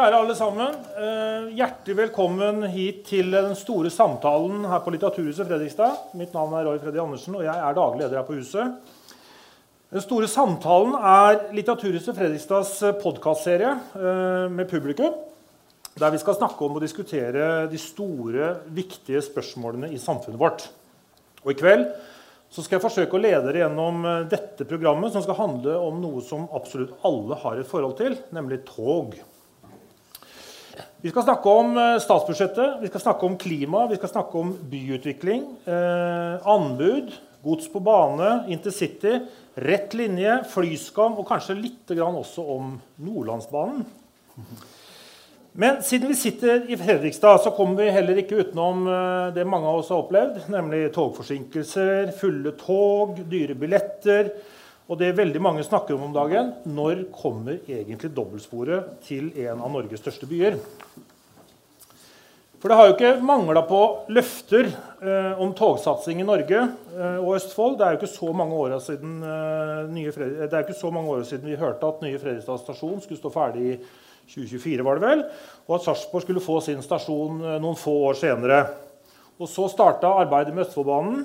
Kjære alle sammen. Eh, hjertelig velkommen hit til den store samtalen her på Litteraturhuset Fredrikstad. Mitt navn er Roy Freddy Andersen, og jeg er daglig leder her på huset. Den store samtalen er Litteraturhuset Fredrikstads podkastserie eh, med publikum. Der vi skal snakke om og diskutere de store, viktige spørsmålene i samfunnet vårt. Og I kveld så skal jeg forsøke å lede dere gjennom eh, dette programmet, som skal handle om noe som absolutt alle har et forhold til, nemlig tog. Vi skal snakke om eh, statsbudsjettet, vi skal snakke om klima, vi skal snakke om byutvikling, eh, anbud, gods på bane, intercity, rett linje, flyskam og kanskje litt også om Nordlandsbanen. Men siden vi sitter i Fredrikstad, så kommer vi heller ikke utenom eh, det mange av oss har opplevd, nemlig togforsinkelser, fulle tog, dyre billetter og det veldig mange snakker om om dagen, når kommer egentlig dobbeltsporet til en av Norges største byer? For det har jo ikke mangla på løfter eh, om togsatsing i Norge eh, og Østfold. Det er jo ikke så mange åra siden, eh, siden, vi hørte at nye Fredrikstad stasjon skulle stå ferdig i 2024, var det vel, og at Sarpsborg skulle få sin stasjon eh, noen få år senere. Og Så starta arbeidet med Østfoldbanen,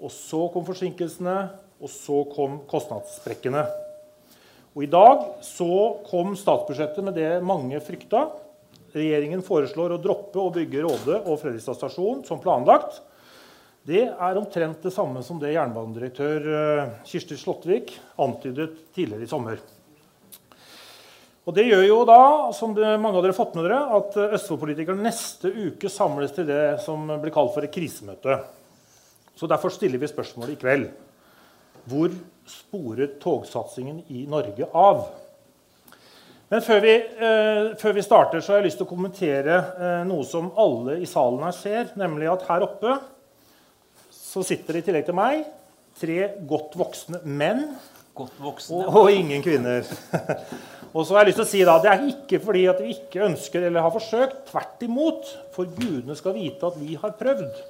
og så kom forsinkelsene, og så kom kostnadssprekkene. Og I dag så kom statsbudsjettet med det mange frykta. Regjeringen foreslår å droppe å bygge Råde og Fredrikstad stasjon som planlagt. Det er omtrent det samme som det jernbanedirektør eh, Kirsti Slåttvik antydet tidligere i sommer. Og Det gjør jo da, som mange av dere har fått med dere, at Østfold-politikerne neste uke samles til det som blir kalt for et krisemøte. Så Derfor stiller vi spørsmålet i kveld. Hvor sporet togsatsingen i Norge av? Men før vi, eh, før vi, starter, så har jeg lyst til å kommentere eh, noe som alle i salen her ser. Nemlig at her oppe så sitter det i tillegg til meg tre godt voksne menn. Godt voksne. Og, og ingen kvinner. og så har jeg lyst til å si da, Det er ikke fordi at vi ikke ønsker eller har forsøkt. Tvert imot. For gudene skal vite at vi har prøvd.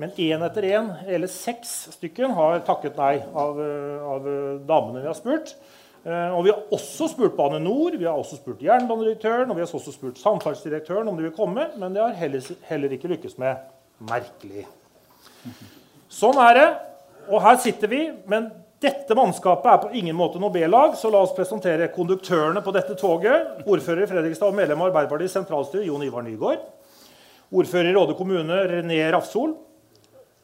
Men én etter én, eller seks stykken, har takket nei av, eh, av eh, damene vi har spurt. Eh, og vi har også spurt Bane NOR, vi har også spurt jernbanedirektøren og vi har også spurt samferdselsdirektøren om de vil komme, men det har heller, heller ikke lykkes med. Merkelig. Sånn er det. Og her sitter vi. Men dette mannskapet er på ingen måte noe B-lag, så la oss presentere konduktørene på dette toget. Ordfører i Fredrikstad og medlem av Arbeiderpartiets sentralstyre Jon Ivar Nygaard. Ordfører i Råde kommune René Rafsol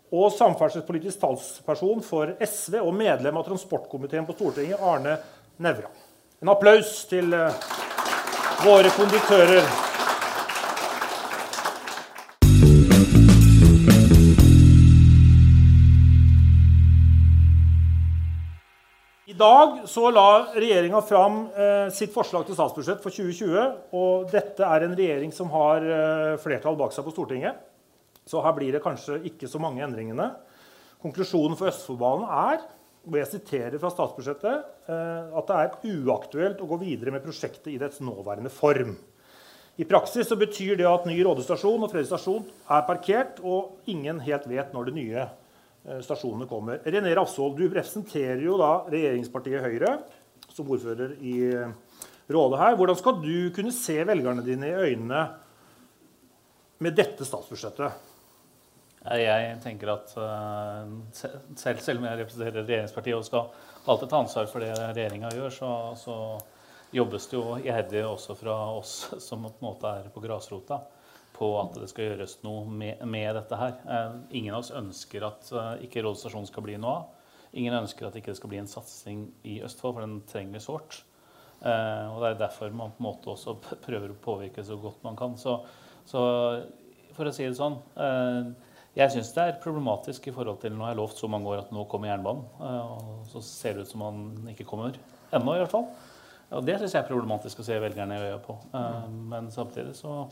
og samferdselspolitisk talsperson for SV og medlem av transportkomiteen på Stortinget, Arne Nævra. En applaus til uh, våre konduktører. I dag så la regjeringa fram uh, sitt forslag til statsbudsjett for 2020. og Dette er en regjering som har uh, flertall bak seg på Stortinget. Så her blir det kanskje ikke så mange endringene. Konklusjonen for Østfoldbanen er og jeg siterer fra statsbudsjettet, eh, at det er uaktuelt å gå videre med prosjektet i dets nåværende form. I praksis så betyr det at ny Rådestasjon og Fredrik stasjon er parkert, og ingen helt vet når de nye eh, stasjonene kommer. René Rafsvold, du representerer jo da regjeringspartiet Høyre som ordfører i eh, rådet her. Hvordan skal du kunne se velgerne dine i øynene med dette statsbudsjettet? Jeg tenker at uh, selv, selv, om jeg representerer regjeringspartiet og skal alltid ta ansvar for det regjeringa gjør, så, så, jobbes det jo iherdig også fra oss som på en måte er på grasrota, på at det skal gjøres noe med, med dette her. Uh, ingen av oss ønsker at ikke Råd stasjon skal bli noe av. Ingen ønsker at ikke det skal bli en satsing i Østfold, for den trenger vi sårt. og det er derfor man på en måte også prøver å påvirke så godt man kan. Så, så for å si det sånn jeg syns det er problematisk i forhold til Nå har jeg lovt så mange år at nå kommer jernbanen. Eh, og så ser det ut som han ikke kommer ennå, i hvert fall. Og det syns jeg er problematisk å se velgerne i øya på. Eh, men samtidig så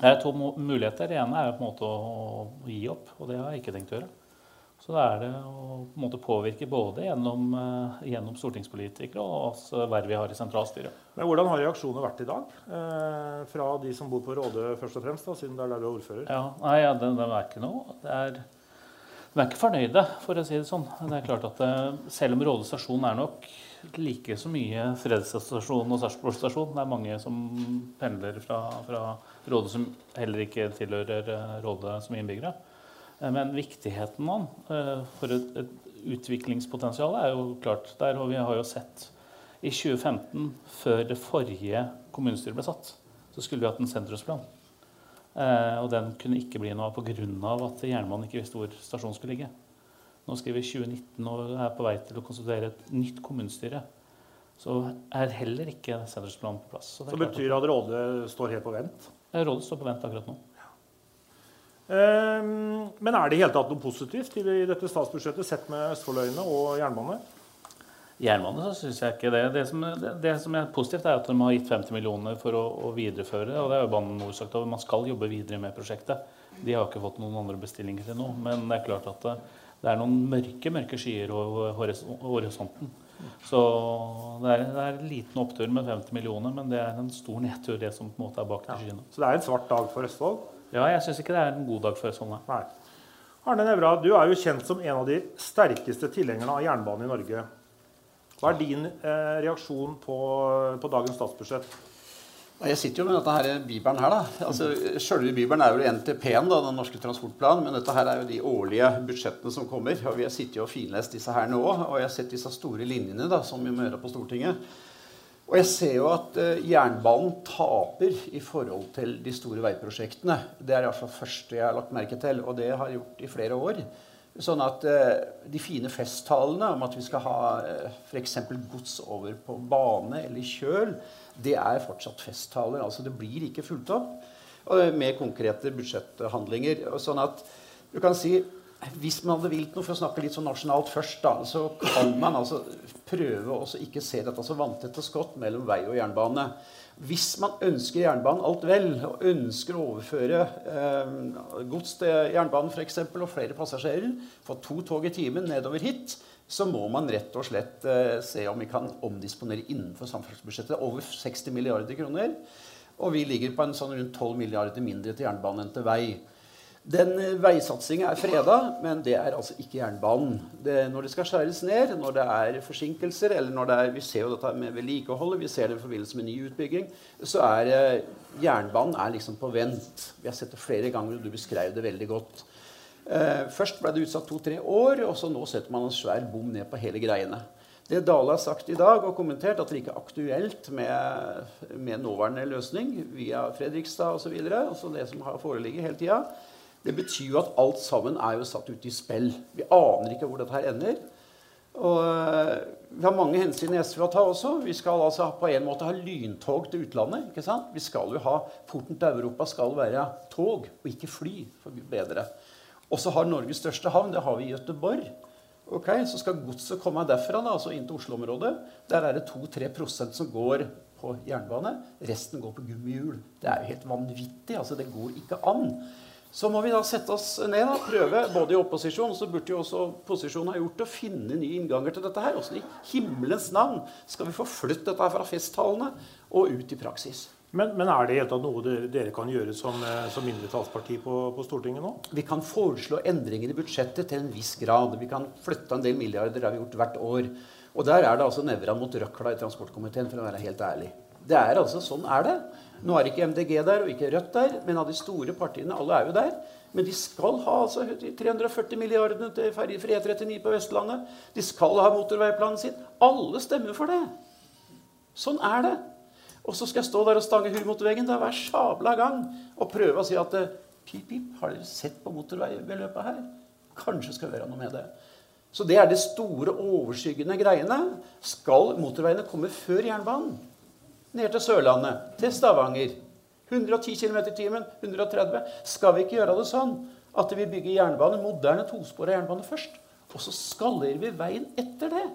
er det to muligheter. Det ene er på en måte å gi opp, og det har jeg ikke tenkt å gjøre. Så da er det å på en måte påvirke både gjennom, uh, gjennom stortingspolitikere og oss verv vi har i sentralstyret. Men Hvordan har reaksjonene vært i dag eh, fra de som bor på Råde, først og fremst, da, siden det er der du er ordfører? Ja, nei, ja, det, det, er ikke noe. Det er, De er ikke fornøyde, for å si det sånn. Det er klart at eh, Selv om Råde stasjon er nok like så mye Fredrikstad og Sarpsborg stasjon. Det er mange som pendler fra, fra Råde som heller ikke tilhører eh, Råde som innbyggere. Eh, men viktigheten av den for et, et utviklingspotensial er jo klart der. Og vi har jo sett i 2015, før det forrige kommunestyret ble satt, så skulle vi hatt en sentrumsplan. Eh, og den kunne ikke bli noe av pga. at jernbanen ikke visste hvor stasjonen skulle ligge. Nå skriver vi 2019 og er på vei til å konstituere et nytt kommunestyre. Så er heller ikke sentrumsplanen på plass. Så det, så betyr det at Rådet står helt på vent? Rådet står på vent akkurat nå. Um, men er det i hele tatt noe positivt i dette statsbudsjettet sett med Østfoldøyene og jernbane? Jernbane så syns jeg ikke det. Det som, det, det som, er positivt, er at de har gitt 50 millioner for å, å videreføre. og det er jo Bane NOR sagt at Man skal jobbe videre med prosjektet. De har ikke fått noen andre bestillinger til nå. Men det er klart at det, det er noen mørke mørke skyer over horisonten. Så det er, det er en liten opptur med 50 millioner, men det er en stor nedtur, det som på en måte er bak de skyene. Så det er en svart dag for Østfold? Ja, jeg syns ikke det er en god dag for Østfold. Nei. Arne Nævra, du er jo kjent som en av de sterkeste tilhengerne av jernbane i Norge. Hva er din eh, reaksjon på, på, dagens statsbudsjett? Jeg sitter jo med dette her bibelen her. da. Altså, Selve bibelen er jo NTP-en, da, den norske transportplanen. Men dette her er jo de årlige budsjettene som kommer. og Vi har sittet og finlest disse her nå. Og jeg har sett disse store linjene da, som vi må gjøre på Stortinget. Og jeg ser jo at eh, jernbanen taper i forhold til de store veiprosjektene. Det er iallfall første jeg har lagt merke til, og det har jeg gjort i flere år. Sånn at eh, de fine festtalene om at vi skal ha eh, f.eks. gods over på bane eller kjøl, det er fortsatt festtaler. Altså det blir ikke fulgt opp med konkrete budsjetthandlinger. Sånn at du kan si hvis man hadde vilt noe, for å snakke litt sånn nasjonalt først, da, så kan man altså prøve å ikke se dette så vanntette skott mellom vei og jernbane. Hvis man ønsker jernbanen alt vel, og ønsker å overføre eh, gods til jernbanen f.eks., og flere passasjerer, få to tog i timen nedover hit, så må man rett og slett eh, se om vi kan omdisponere innenfor samferdselsbudsjettet over 60 milliarder kroner. Og vi ligger på en sånn rundt 12 milliarder mindre til jernbane enn til vei. Den eh, veisatsinga er freda, men det er altså ikke jernbanen. Det, når det skal skjæres ned, når det er forsinkelser, eller når det er, vi ser jo dette med vedlikeholdet, vi ser det i forbindelse med ny utbygging, så er eh, jernbanen er liksom på vent. Vi har sett det flere ganger, og du beskrev det veldig godt. Eh, først ble det utsatt to-tre år, og så nå setter man en svær bom ned på hele greiene. Det Dale har sagt i dag og kommentert, at det ikke er aktuelt med, med nåværende løsning via Fredrikstad osv., altså det som har foreligget hele tida, det betyr jo at alt sammen er jo satt ut i spill. Vi aner ikke hvor dette her ender. Og eh, Vi har mange hensyn i SV å ta også. Vi skal altså på en måte ha lyntog til utlandet. ikke sant? Vi skal jo ha, Porten til Europa skal være tog og ikke fly. for bedre. Og så har Norges største havn, det har vi i Gøteborg. Ok, Så skal godset komme derfra, da, altså inn til Oslo-området. Der er det 2-3% som går på jernbane. Resten går på gummihjul. Det er jo helt vanvittig. altså Det går ikke an. Så må vi da sette oss ned og prøve, både i opposisjon og så burde jo også posisjonen ha gjort det, å finne nye innganger til dette her. Åssen i himmelens navn skal vi få flyttet dette fra festtalene og ut i praksis? Men, men er det helt noe dere, dere kan gjøre som, eh, som mindretallsparti på, på, Stortinget nå? Vi kan foreslå endringer i budsjettet til en viss grad. Vi kan flytte en del milliarder. Det har vi gjort hvert år. Og der er det altså nevra mot røkla i transportkomiteen, for å være helt ærlig. Det er altså, Sånn er det. Nå er ikke MDG der og ikke Rødt der, men av de store partiene alle er jo der. Men de skal ha altså 340 milliarder til ferjefri E39 på Vestlandet. De skal ha motorveiplanen sin. Alle stemmer for det. Sånn er det. Og så skal jeg stå der og stange hull mot veggen da, hver sabla gang og prøve å si at pip, pip, har dere sett på motorveibeløpet her? Kanskje skal vi gjøre noe med det. Så det er de store, overskyggende greiene. Skal motorveiene komme før jernbanen? Ned til Sørlandet, til Stavanger. 110 km i timen, 130. Skal vi ikke gjøre det sånn at vi bygger jernbane, moderne tospora jernbane først? Og så skalerer vi veien etter det?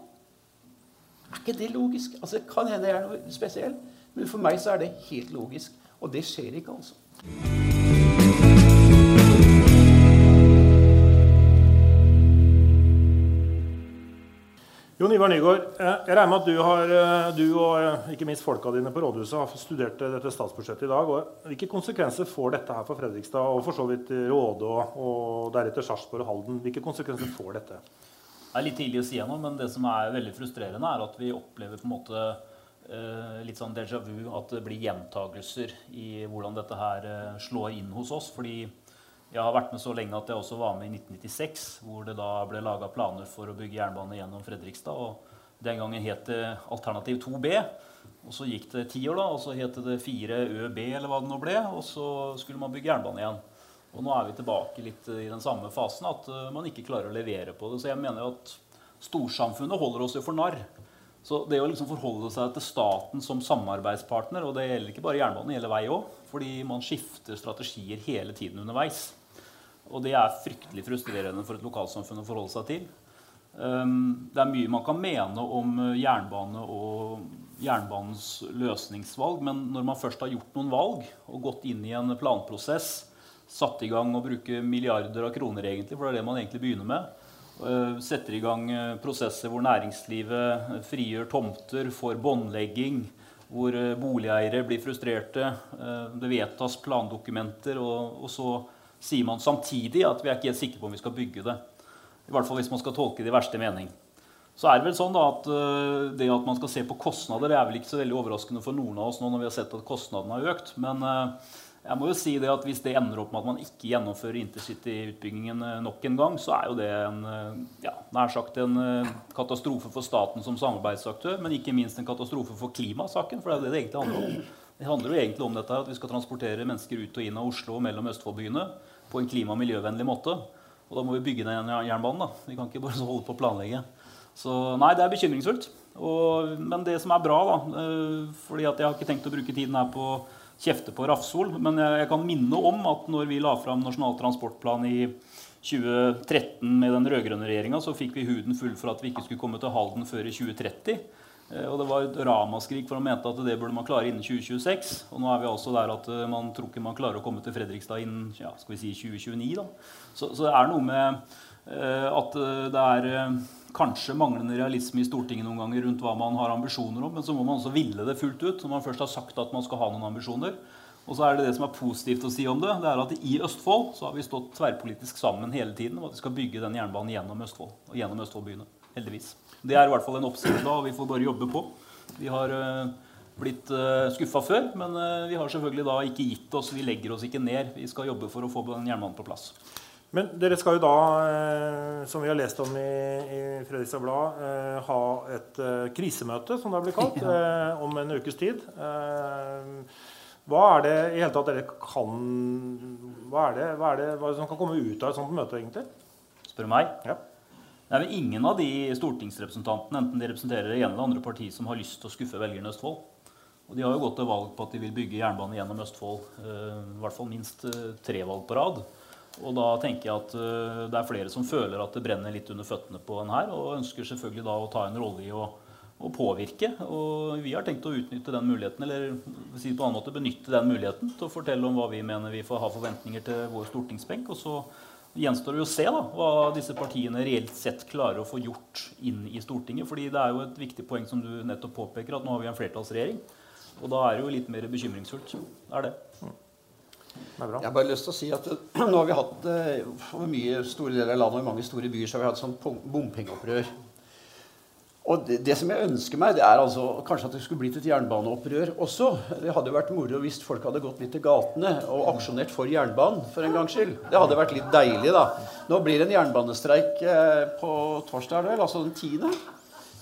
Er ikke det logisk? Altså, Det kan hende jeg er noe spesiell, men for meg så er det helt logisk. Og det skjer ikke, altså. Jon Ivar Nygaard, eh, jeg regner med at du, har, eh, du og eh, ikke minst folka dine på rådhuset har studert dette statsbudsjettet i dag. og Hvilke konsekvenser får dette her for Fredrikstad og for så vidt Råde og, og deretter Sarpsborg og Halden? Hvilke konsekvenser får dette? Det er litt tidlig å si ennå, men det som er veldig frustrerende, er at vi opplever på en måte litt sånn déjà vu, at det blir gjentagelser i hvordan dette her slår inn hos oss. fordi jeg har vært med så lenge at jeg også var med i 1996, hvor det da ble laga planer for å bygge jernbane gjennom Fredrikstad. og Den gangen het det Alternativ 2B. og Så gikk det ti år, da, og så het det 4ØB, eller hva det nå ble. Og så skulle man bygge jernbane igjen. Og nå er vi tilbake litt i den samme fasen, at eh, man ikke klarer å levere på det. Så jeg mener at storsamfunnet holder oss jo for narr. Så det å liksom forholde seg til staten som samarbeidspartner, og det gjelder ikke bare jernbane, det gjelder vei òg, fordi man skifter strategier hele tiden underveis. Og det er fryktelig frustrerende for et lokalsamfunn å forholde seg til. Um, det er mye man kan mene om uh, jernbane og jernbanens løsningsvalg, men når man først har gjort noen valg og gått inn i en planprosess, satt i gang å bruke milliarder av kroner, egentlig, for det er det man egentlig begynner med, uh, setter i gang uh, prosesser hvor næringslivet frigjør tomter, får båndlegging, hvor boligeiere blir frustrerte, det vedtas plandokumenter, og, og så sier man samtidig at vi er ikke helt sikre på om vi skal bygge det. I hvert fall hvis man skal tolke det i verste mening. Så er det vel sånn da at uh, det at man skal se på kostnader, det er vel ikke så veldig overraskende for noen av oss nå når vi har sett at kostnadene har økt. Men uh, jeg må jo si det at hvis det ender opp med at man ikke gjennomfører intercity-utbyggingen uh, nok en gang, så er jo det en, ja, nær sagt en katastrofe for staten som samarbeidsaktør, men ikke minst en katastrofe for klimasaken, for det er det det egentlig handler om. Det handler jo egentlig om dette at vi skal transportere mennesker ut og inn av Oslo og mellom Østfoldbyene på en klima- og miljøvennlig måte. Og da må vi bygge den jernbanen. da. Vi kan ikke bare holde på å planlegge. Så nei, det er bekymringsfullt. Og, men det som er bra, da øh, fordi at jeg har ikke tenkt å bruke tiden her på å kjefte på Rafsol, men jeg, jeg, kan minne om at når vi la fram Nasjonal transportplan i 2013 med den rød-grønne regjeringa, så fikk vi huden full for at vi ikke skulle komme til Halden før i 2030. Eh, og det var et ramaskrik, for han mente at det burde man klare innen 2026. Og nå er vi altså der at eh, man tror ikke man klarer å komme til Fredrikstad innen ja, skal vi si 2029. Da. Så, så det er noe med uh, at det er kanskje manglende realisme i Stortinget noen ganger rundt hva man har ambisjoner om, men så må man også ville det fullt ut når man først har sagt at man skal ha noen ambisjoner. Og så er det det som er positivt å si om det, det er at i Østfold så har vi stått tverrpolitisk sammen hele tiden om at vi skal bygge den jernbanen gjennom Østfold og gjennom Østfoldbyene. Heldigvis. Det er i hvert fall en oppsikt da, og vi får bare jobbe på. Vi har uh, blitt eh, skuffa før, men uh, vi har selvfølgelig da ikke gitt oss. Vi legger oss ikke ned. Vi skal jobbe for å få den jernbanen på plass. Men dere skal jo da, som vi har lest om i, i Fredrikstad Blad, ha et krisemøte, som det har blitt kalt, ja. om en ukes tid. Hva er det i hele tatt dere kan Hva er det, hva er det, hva er det som kan komme ut av et sånt møte, egentlig? Spør du meg? Ja. Det er vel ingen av de stortingsrepresentantene enten de representerer det ene eller andre partiet, som har lyst til å skuffe velgerne i Østfold. Og de har jo gått til valg på at de vil bygge jernbane gjennom Østfold. Eh, I hvert fall minst eh, tre valg på rad. Og da tenker jeg at eh, det er flere som føler at det brenner litt under føttene på en her, og ønsker selvfølgelig da å ta en rolle i å, å påvirke. Og vi har tenkt å utnytte den muligheten, eller si på en annen måte benytte den muligheten til å fortelle om hva vi mener vi får ha forventninger til vår stortingsbenk. og så gjenstår det å se da, hva disse partiene reelt sett klarer å få gjort inn i Stortinget. fordi det er jo et viktig poeng som du nettopp påpeker, at nå har vi en flertallsregjering. Og da er det jo litt mer bekymringsfullt. Er det. Det er jeg har bare lyst til å si at nå har vi hatt for over mye store deler av landet og i mange store byer så har vi hatt sånn bompengeopprør. Og det, det, som jeg ønsker meg, det er altså kanskje at det skulle blitt et jernbaneopprør også. Det hadde jo vært moro hvis folk hadde gått litt til gatene og aksjonert for jernbanen for en gangs skyld. Det hadde vært litt deilig, da. Nå blir det en jernbanestreik eh, på torsdag, vel, altså den tiende.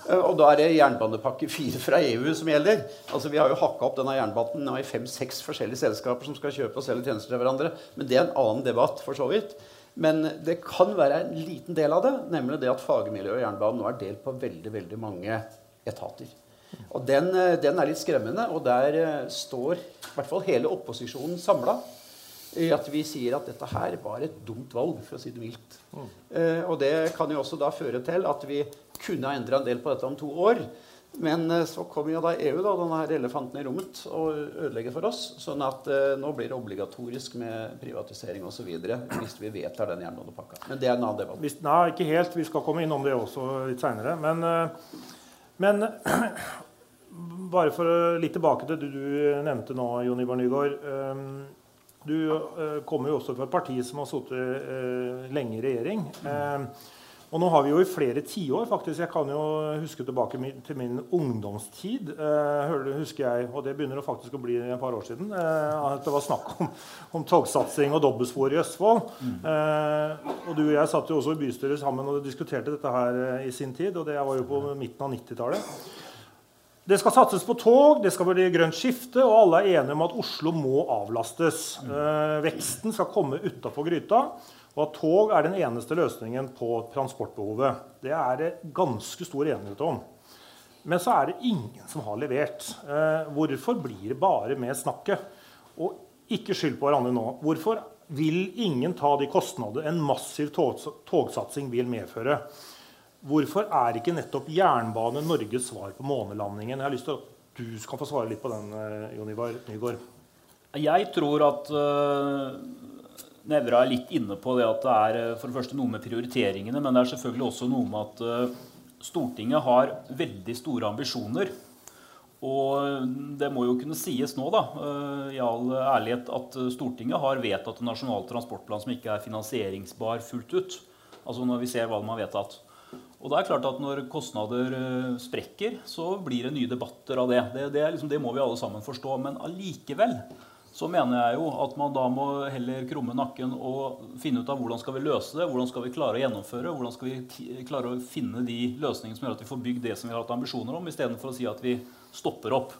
Eh, og da er det jernbanepakke fire fra EU som gjelder. Altså Vi har jo hakka opp denne jernbanen i fem-seks forskjellige selskaper som skal kjøpe og selge tjenester til hverandre. Men det er en annen debatt, for så vidt. Men det kan være en liten del av det, nemlig det at fagmiljøet i jernbanen nå er delt på veldig veldig mange etater. Og den, eh, den er litt skremmende, og der eh, står i hvert fall hele opposisjonen samla i at vi sier at dette her var et dumt valg, for å si det mildt. Mm. Eh, og det kan jo også da føre til at vi kunne ha endra en del på dette om to år. Men eh, så kommer jo da EU, da, denne her elefanten i rommet, og ødelegger for oss. Sånn at eh, nå blir det obligatorisk med privatisering osv. hvis vi vedtar den jernbanepakka. Men det er en annen debatt. Hvis, nei, ikke helt. Vi skal komme innom det også litt seinere. Men, eh, men bare for litt tilbake til det du nevnte nå, Jon Ivar Nygaard. Eh, Du eh, kommer jo også fra et parti som har sittet eh, lenge i regjering. Eh, Og nå har vi jo i flere tiår faktisk, Jeg kan jo huske tilbake til min ungdomstid. eh, husker jeg, Og det begynner det faktisk å bli et par år siden. eh, at det var snakk om, om togsatsing og dobbeltspor i Østfold. Eh, og du og jeg satt jo også i bystyret sammen og diskuterte dette her eh, i sin tid. Og det var jo på midten av 90-tallet. Det skal satses på tog, det skal bli grønt skifte, og alle er enige om at Oslo må avlastes. Eh, veksten skal komme utapå gryta, og at tog er den eneste løsningen på transportbehovet. Det er det ganske stor enighet om. Men så er det ingen som har levert. Eh, hvorfor blir det bare med snakket? Og ikke skyld på hverandre nå. Hvorfor vil ingen ta de kostnader en massiv tog, togsatsing vil medføre? Hvorfor er ikke nettopp jernbane Norges svar på månelandingen? Jeg har lyst til at du skal få svare litt på den, eh, Jon Ivar Nygaard. Jeg tror at uh, Nevra er litt inne på det at det er eh, for det første noe med prioriteringene, men det er selvfølgelig også noe med at eh, Stortinget har veldig store ambisjoner. Og det må jo kunne sies nå, da, eh, i all ærlighet, at Stortinget har vedtatt en nasjonal transportplan som ikke er finansieringsbar fullt ut. Altså når vi ser hva de har vedtatt. Og det er klart at Når kostnader eh, sprekker, så blir det nye debatter av det. Det, det, liksom, det må vi alle sammen forstå. Men allikevel så mener jeg jo at man da må heller krumme nakken og finne ut av hvordan skal vi løse det, hvordan skal vi klare å gjennomføre, hvordan skal vi klare å finne de løsningene som gjør at vi får bygd det som vi har hatt ambisjoner om, istedenfor å si at vi stopper opp.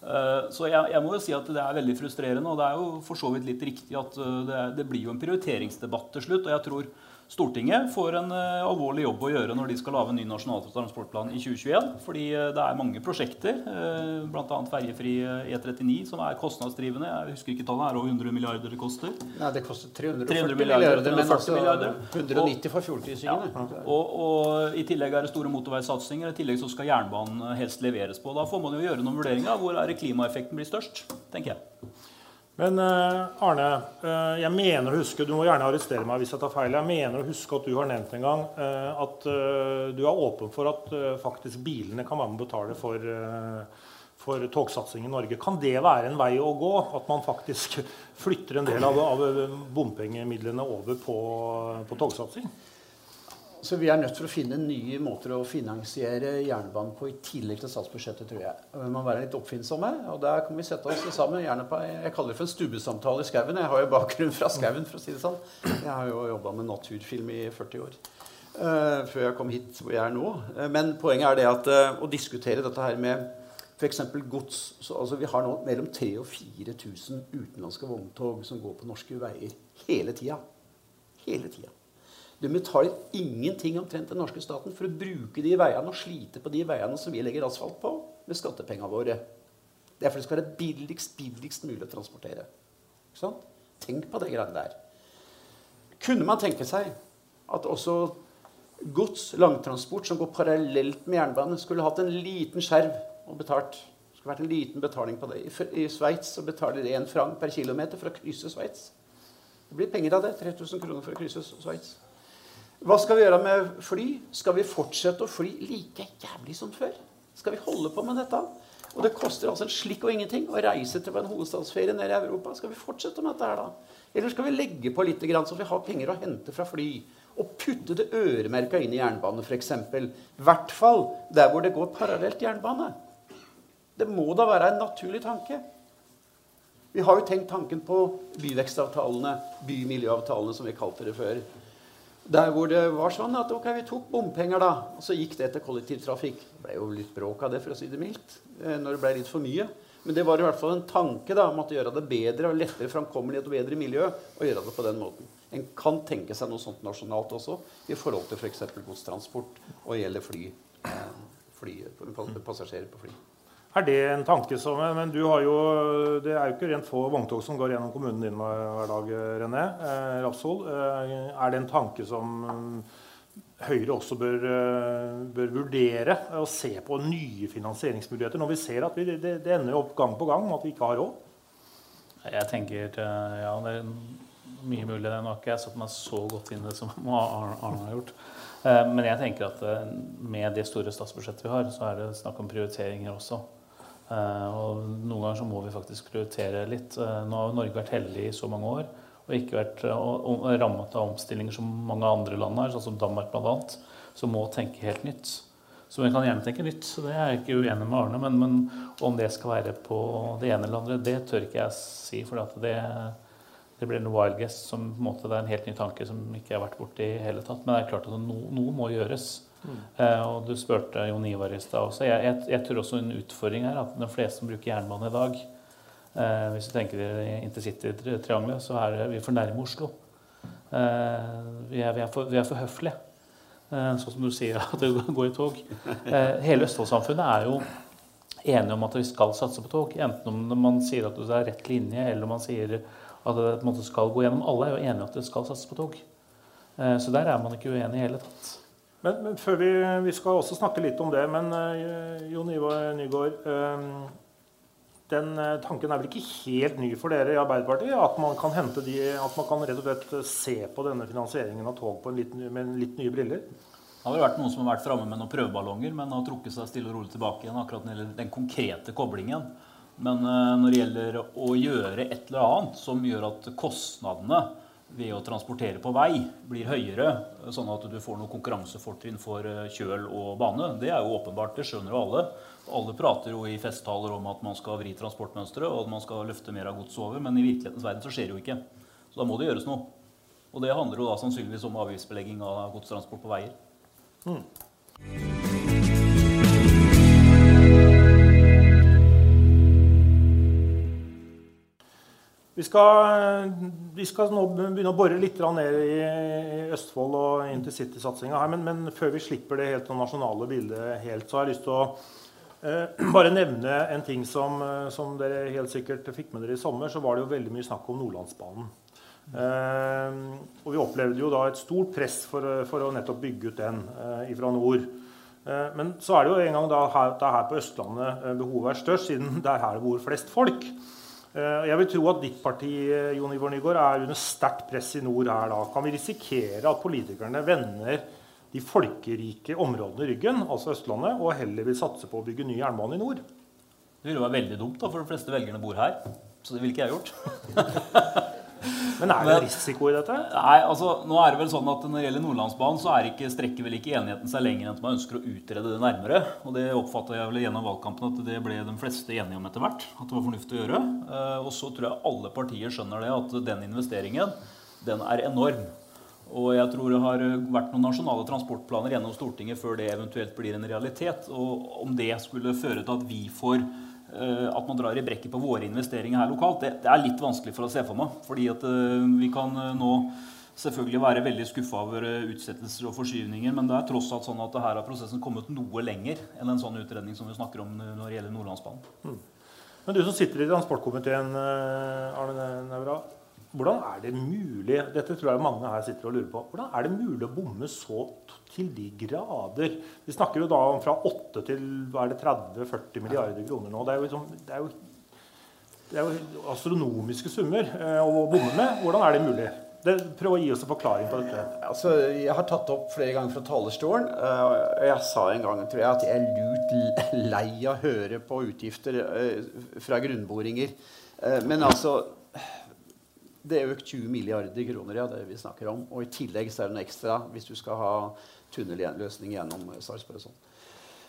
Eh, Så jeg, må jo si at det er veldig frustrerende, og det er jo for så vidt litt riktig at eh, det blir jo en prioriteringsdebatt til slutt. og jeg tror Stortinget får en eh, alvorlig jobb å gjøre når de skal lage en ny nasjonal transportplan i 2021. Fordi eh, det er mange prosjekter, uh, bl.a. ferjefri eh, E39, som er kostnadsdrivende. Jeg husker ikke tallet, er over 100 milliarder det koster? Nei, det koster 340 300 milliarder, men 40 altså milliarder. 190 for fjordkrysningene. Og, og I tillegg er det store motorveisatsinger. I tillegg så skal jernbanen helst leveres på. Da får man jo gjøre noen vurderinger hvor er det klimaeffekten blir størst. tenker jeg. Men eh, Arne, eh, jeg mener å huske, du må gjerne arrestere meg hvis jeg tar feil, jeg mener å huske at du har nevnt en gang eh, at du er åpen for at faktisk bilene kan være med å betale for, for togsatsing i Norge. Kan det være en vei å gå? At man faktisk flytter en del av, av bompengemidlene over på, på togsatsing? Så vi er nødt til å finne nye måter å finansiere jernbanen på i tillegg til statsbudsjettet, tror jeg. Vi må være litt oppfinnsomme, og der kan vi sette oss sammen. gjerne på, Jeg kaller det for en stubbesamtale i skauen. Jeg har jo bakgrunn fra skauen, for å si det sånn. Jeg har jo jobba med naturfilm i 40 år. Uh, før jeg kom hit hvor jeg er nå. Eh, men poenget er det at uh, å diskutere dette her med f.eks. gods så, altså, Vi har nå mellom 3000 og 4000 utenlandske vogntog som går på norske veier hele tida. Hele tida. De betaler ingenting omtrent den norske staten for å bruke de veiene og slite på de veiene som vi legger asfalt på, med skattepengene våre. Det er fordi det skal være billigst, billigst mulig å transportere. Tenk på det greiene der. Kunne man tenke seg at også gods, langtransport, som går parallelt med jernbane, skulle hatt en liten skjerv og betalt? Det skulle vært en liten betaling på det. I Sveits betaler de én franc per kilometer for å krysse Sveits. Det blir penger av det. 3000 kroner for å krysse Sveits. Hva skal vi gjøre med fly? Skal vi fortsette å fly like jævlig som før? Skal vi holde på med dette? Og det koster altså en slikk og ingenting å reise til en hovedstadsferie nede i Europa. Skal vi fortsette med dette her, da? Eller skal vi legge på litt, så vi har penger å hente fra fly? Og putte det øremerka inn i jernbane, f.eks. I hvert fall der hvor det går parallelt jernbane. Det må da være en naturlig tanke. Vi har jo tenkt tanken på byvekstavtalene, bymiljøavtalene, som vi kalte det før. Der hvor det var sånn at ok, vi tok bompenger, da. Og så gikk det til kollektivtrafikk. Det ble jo litt bråk av det, for å si det mildt. eh, Når det ble litt for mye. Men det var i hvert fall en tanke da, om at gjøre det bedre og lettere framkommelighet og bedre miljø. å gjøre det på den måten. En kan tenke seg noe sånt nasjonalt også, i forhold til f.eks. godstransport og gjelder fly, eh, fly, passasjerer på fly. Er det en tanke som Men du har jo Det er jo ikke rent få vogntog som går gjennom kommunen din hver dag, René eh, Rapsol. Eh, er det en tanke som Høyre også bør, eh, bør, vurdere å se på nye finansieringsmuligheter når vi ser at vi, det, det, ender opp gang på gang med at vi ikke har råd? Jeg tenker ja, det er mye mulig. Det har ikke jeg satt meg så godt inn i det som Arne har gjort. Eh, men jeg tenker at med det store statsbudsjettet vi har, så er det snakk om prioriteringer også. Og noen ganger så må vi faktisk prioritere litt. Nå har Norge vært heldig i så mange år og ikke vært rammet av omstillinger som mange andre land har, sånn som Danmark bl.a., som må tenke helt nytt. Så vi kan gjerne tenke nytt, det er jeg ikke uenig med Arne. Men, men, om det skal være på det ene eller andre, det tør ikke jeg si. For det, det, blir en wild guess som en måte, det er en helt ny tanke som ikke har vært borti i hele tatt. Men det er klart at no, noe må gjøres. Mm. Og du spurte Jon Ivar i stad også. Jeg, jeg, jeg, tror også en utfordring er at de fleste som bruker jernbane i dag, Eh, hvis du tenker dere intercitytriangelet, så er vi for nærme Oslo. Eh, vi, er, vi, er for, vi, er, for, høflige. Sånn som du sier at det går i tog. Hele Østfoldsamfunnet er jo enige om at vi skal satse på tog. Enten om man sier at det er rett linje, eller om man sier at det skal gå gjennom. Alle er jo enige om at det skal satses på tog. Så der er man ikke uenig i hele tatt. Men, men, før vi, vi, skal også snakke litt om det, men uh, Jon Ivar Nygaard um, den eh, tanken er vel ikke helt ny for dere i Arbeiderpartiet? At man kan, de, at man kan rett og slett se på denne finansieringen av tog litt, med litt nye briller? Det har vel vært noen som har vært framme med noen prøveballonger, men har trukket seg stille og rolig tilbake igjen akkurat når det den konkrete koblingen. Men når det gjelder å gjøre et eller annet som gjør at kostnadene ved å transportere på vei blir høyere, sånn at du får noe konkurransefortrinn for eh, kjøl og bane, det er jo åpenbart. Det skjønner jo alle. Alle prater jo i festtaler om at man skal vri transportmønsteret og at man skal løfte mer av godset over, men i virkelighetens verden så skjer det jo ikke. Så da må det gjøres noe. Og det handler jo da sannsynligvis om avgiftsbelegging av godstransport på veier. Mm. Vi skal, vi skal, nå begynne å bore litt ned i Østfold og intercitysatsinga her. Men, men, før vi slipper det helt nasjonale bildet helt, så har jeg lyst til å Eh, bare nevne en ting som, eh, som, dere helt sikkert fikk med dere i sommer. Så var det jo veldig mye snakk om Nordlandsbanen. Eh, og vi opplevde jo da et stort press for, for å nettopp bygge ut den eh, fra nord. Eh, men så er det jo en gang da her, er her på Østlandet eh, behovet er størst, siden det er her det bor flest folk. Jeg vil tro at ditt parti Jon Ivor Nygaard, er under sterkt press i nord her da. Kan vi risikere at politikerne vender de folkerike områdene i ryggen, altså Østlandet, og heller vil satse på å bygge ny jernbane i nord. Det ville være veldig dumt, da, for de fleste velgerne bor her. Så det ville ikke jeg gjort. Men er det risiko i dette? Nei, altså, nå er det vel sånn at Når det gjelder Nordlandsbanen, så er ikke, strekker vel ikke enigheten seg lenger enn at man ønsker å utrede det nærmere. Og det oppfatter jeg vel gjennom valgkampen at det ble de fleste enige om etter hvert. At det var fornuftig å gjøre. Eh, og så tror jeg alle partier skjønner det, at den investeringen den er enorm. Og jeg tror det har vært noen nasjonale transportplaner gjennom Stortinget før det eventuelt blir en realitet. Og om det skulle føre til at vi får at man drar i brekket på våre investeringer her lokalt, det, det, er litt vanskelig for å se for meg. Fordi at uh, vi kan uh, nå selvfølgelig være veldig skuffa over utsettelser og forskyvninger, men det er tross alt sånn at her har prosessen kommet noe lenger enn en sånn utredning som vi snakker om når det gjelder Nordlandsbanen. Mm. Men du som sitter i transportkomiteen, Arne Nævra. Hvordan er det mulig dette tror jeg mange her sitter og lurer på, hvordan er det mulig å bomme så til de grader? Vi snakker jo da om fra 8 til 30-40 milliarder kroner nå. Det er jo, liksom, det er jo, det er jo astronomiske summer eh, å bomme med. Hvordan er det mulig? Det, prøv å gi oss en forklaring på dette. Altså, jeg har tatt opp flere ganger fra talerstolen. og jeg sa en gang tror jeg, at jeg er lut lei av å høre på utgifter uh, fra grunnboringer. Men altså det er økt 20 milliarder kroner, ja, det vi snakker om. Og i tillegg så er det noe ekstra hvis du skal ha tunnelløsning gjennom Sarpsborg sånn.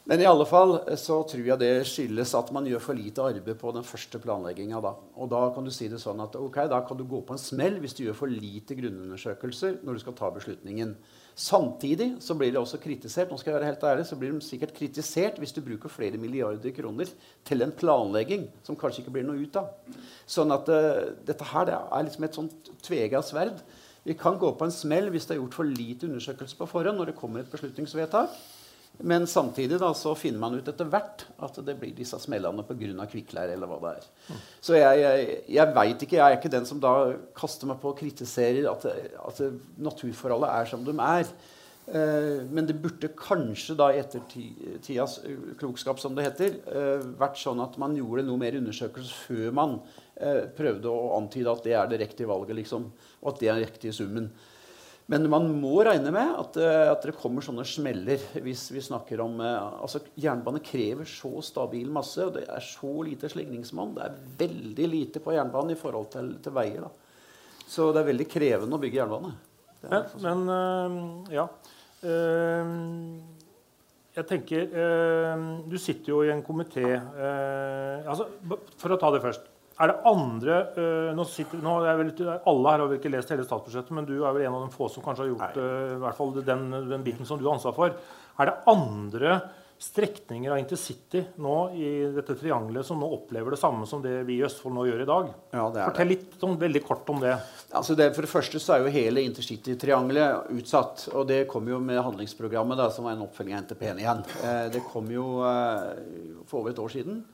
Men i alle fall eh, så tror jeg det skyldes at man gjør for lite arbeid på den første planlegginga. Da. Og da kan du si det sånn at ok, da kan du gå på en smell hvis du gjør for lite grunnundersøkelser når du skal ta beslutningen. Samtidig så blir det også kritisert nå skal jeg være helt ærlig, så blir de sikkert kritisert hvis du bruker flere milliarder kroner til en planlegging som kanskje ikke blir noe ut av. Sånn at uh, dette her det er liksom et sånt tvega sverd. Vi kan gå på en smell hvis det er gjort for lite undersøkelse på forhånd når det kommer et beslutningsvedtak. Men samtidig da, så finner man ut etter hvert at det blir disse smellene pga. kvikkleire. eller hva det er. Mm. Så jeg, jeg, jeg veit ikke. Jeg er ikke den som da kaster meg på og kritiserer at, at naturforholdet er som de er. Eh, men det burde kanskje da i ettertidas klokskap, som det heter, eh, vært sånn at man gjorde noe mer undersøkelse før man eh, prøvde å antyde at det er det riktige valget, liksom, og at det er den riktige summen. Men man må regne med at, eh, at, det kommer sånne smeller hvis vi snakker om eh, altså Jernbane krever så stabil masse, og det er så lite slingringsmonn. Det er veldig lite på jernbanen i forhold til, til veier. Da. Så det er veldig krevende å bygge jernbane. Men, men øh, ja. Uh, jeg tenker øh, Du sitter jo i en komité altså, For å ta det først. Er det andre uh, nå sitter, nå vel, Alle her har vel ikke lest hele statsbudsjettet, men du er vel en av de få som kanskje har gjort uh, i hvert fall den, den, biten som du har ansvar for. Er det andre strekninger av intercity nå i dette triangelet som nå opplever det samme som det vi i Østfold nå gjør i dag? Ja, Fortell litt om, veldig kort om det. Altså det. For det første så er jo hele intercity-triangelet utsatt. Og det kom jo med handlingsprogrammet, da, som var en oppfølging av NTP-en igjen. Eh, det kom jo eh, for over et år siden.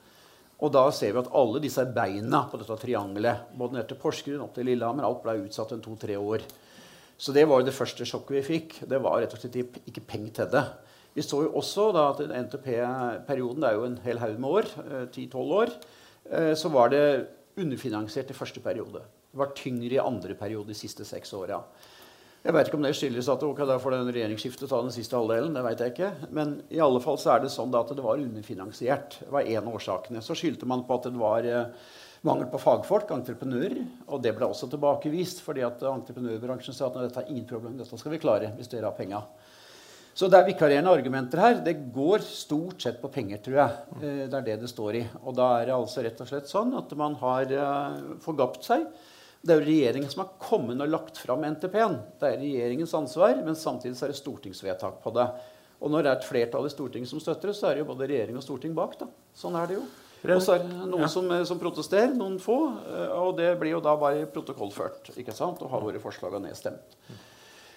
Og da ser vi at alle disse beina på dette triangelet, både ned til Porsgrunn opp til Lillehammer, alt ble utsatt en to-tre år. Så det var det første sjokket vi fikk. Det var rett og slett ikke penger til det. Vi så jo også da at NTP-perioden, det er jo en hel haug med år, 10-12 eh, år, eh, så var det underfinansiert i første periode. Det var tyngre i andre periode de siste seks åra. Jeg vet ikke om det skyldes at okay, da får den regjeringsskiftet ta den siste halvdelen. det vet jeg ikke. Men i alle fall så er det sånn at det var underfinansiert. Det var én av årsakene. Så skyldte man på at det var eh, mangel på fagfolk, entreprenører. Og det ble også tilbakevist, fordi at entreprenørbransjen sa at dette er ingen problem, dette skal vi klare hvis dere har penga. Så det er vikarierende argumenter her. Det går stort sett på penger, tror jeg. Eh, det er det det står i. Og da er det altså rett og slett sånn at man har eh, forgapt seg. Det er jo regjeringen som har kommet og lagt fram NTP-en. Det er regjeringens ansvar, men samtidig er det stortingsvedtak på det. Og når det er et flertall i Stortinget som støtter det, så er det jo både regjering og storting bak. da. Sånn er det jo. Og så er det noen ja. som, som, protesterer, noen få. Eh, og det blir jo da bare protokollført ikke sant? og har våre forslag nedstemt.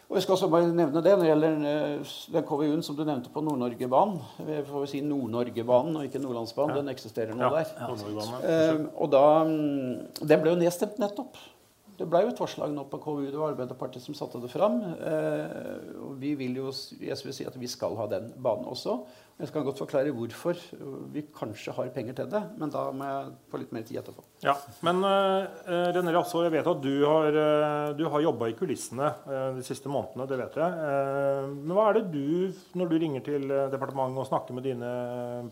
Og jeg skal også bare nevne det når det gjelder eh, den KVU-en som du nevnte på Nord-Norgebanen. Vi får si Nord-Norgebanen og ikke Nordlandsbanen. Ja. Den eksisterer nå ja. der. Ja. Um, og da, mm, Den ble jo nedstemt nettopp. Det ble jo et forslag nå på KU. Det var Arbeiderpartiet som satte det fram. Eh, og vi vil jo jeg vil si at vi skal ha den banen også. Jeg skal godt forklare hvorfor vi kanskje har penger til det. Men da må jeg få litt mer tid etterpå. Ja, Men uh, René Rasso, jeg vet at du har, uh, har jobba i kulissene de siste månedene. Det vet jeg. Uh, men hva er det du, når du ringer til departementet og snakker med dine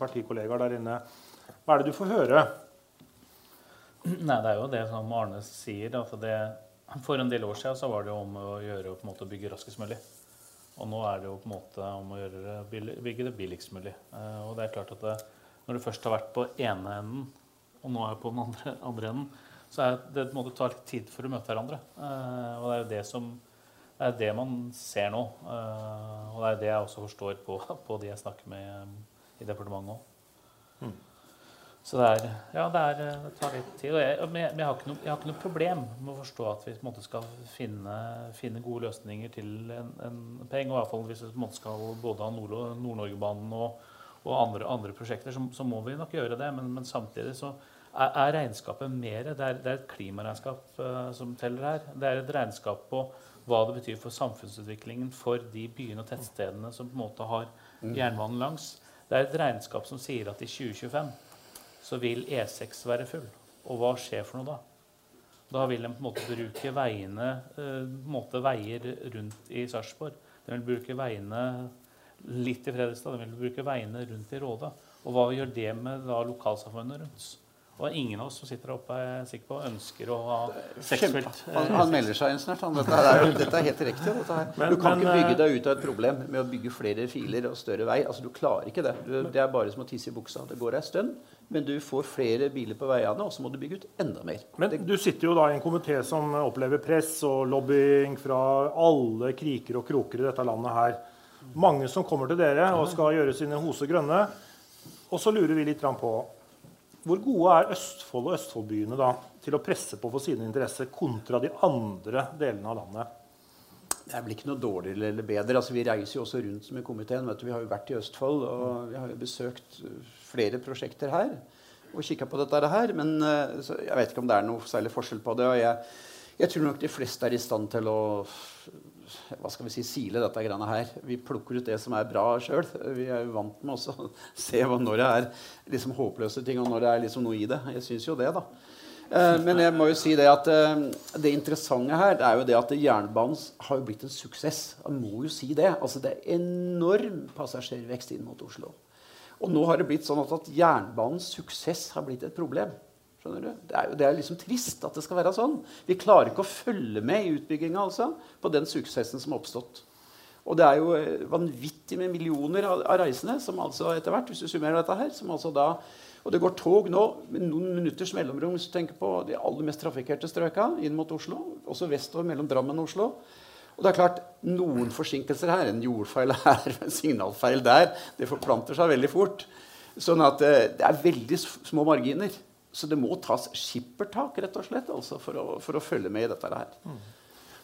partikollegaer der inne, hva er det du får høre? Nei, det er jo det som Arne sier. Altså det, for en del år siden så var det jo om å gjøre på en måte å bygge raskest mulig. Og nå er det jo på en måte om å gjøre bygge det billigst mulig. Uh, og det er klart at det, når du først har vært på ene enden, og nå er på den andre, andre enden, så er det, på må det ta litt tid for å møte hverandre. Uh, og det er jo det som det er det man ser nå. Uh, og det er det jeg også forstår på, på de jeg snakker med i departementet òg. Mm. Så det, er, ja, det, er, det, tar litt tid. Jeg, men jeg, har noe, jeg, har ikke noe, problem med å forstå at vi måte, skal finne, finne, gode løsninger til en, en penge. Og i hvert fall hvis vi skal både ha Nord-Norgebanen og, og andre, andre, prosjekter, så, så, må vi nok gjøre det. Men, men samtidig så er, er, regnskapet mer det er, det er et klimaregnskap uh, som teller her. Det er et regnskap på hva det betyr for samfunnsutviklingen for de byene og tettstedene som på en måte har jernbanen langs. Det er et regnskap som sier at i 2025 så vil E6 være full. Og hva skjer for noe da? Da vil en på en måte bruke veiene, eh, måte veier rundt i Sarpsborg. Den vil bruke veiene litt i Fredrikstad, den vil bruke veiene rundt i Råde. Og hva gjør det med da lokalsamfunnet rundt? Og ingen av oss som sitter oppe, er sikker på, ønsker å ha seksfelt. Han, han, melder seg inn snart. Han, dette, er, dette, er, helt riktig. Men, du kan men, ikke bygge eh, deg ut av et problem med å bygge flere filer og større vei. Altså, Du klarer ikke det. Du, det er bare som å tisse i buksa. Det går ei stund, men du får flere biler på veiene, og så må du bygge ut enda mer. Men du sitter jo da i en komité som opplever press og lobbying fra alle kriker og kroker i dette landet her. Mange som kommer til dere og skal gjøre sine hoser grønne. Og så lurer vi litt på hvor gode er Østfold og Østfoldbyene da, til å presse på for sine interesser kontra de andre delene av landet? Det blir ikke noe dårligere eller bedre. Altså, vi reiser jo også rundt med komiteen. Vi har jo vært i Østfold og vi har jo besøkt flere prosjekter her og kikka på dette her. Men eh, jeg vet ikke om det er noe særlig forskjell på det. og jeg, jeg tror nok de fleste er i stand til å hva skal vi si, sile dette greiene her. Vi plukker ut det som er bra sjøl. Vi er jo vant med å se når det er liksom håpløse ting, og når det er liksom noe i det. Jeg syns jo det, da. Eh, men jeg må jo si det at eh, det interessante her det er jo det at jernbanen har jo blitt en suksess. Jeg må jo si det. Altså, det er enorm passasjervekst inn mot Oslo. Og nå har det blitt sånn at, at jernbanens suksess har blitt et problem. Skjønner du? Det er det er liksom trist at det skal være sånn. Vi klarer ikke å følge med i utbygginga altså, på den suksessen som har oppstått. Og det er jo eh, vanvittig med millioner av, av reisende som altså etter hvert, hvis du summerer dette her, som altså da og det går tog nå med noen minutters mellomrom hvis du tenker på de aller mest trafikkerte strøka inn mot Oslo. Også vestover mellom Drammen og Oslo. Og det er klart, Noen forsinkelser her, en jordfeil her, en signalfeil der, det forplanter seg veldig fort. Sånn at eh, det er veldig små marginer. Så det må tas skippertak rett og slett, altså, for, å, for, å, følge med i dette her. Mm.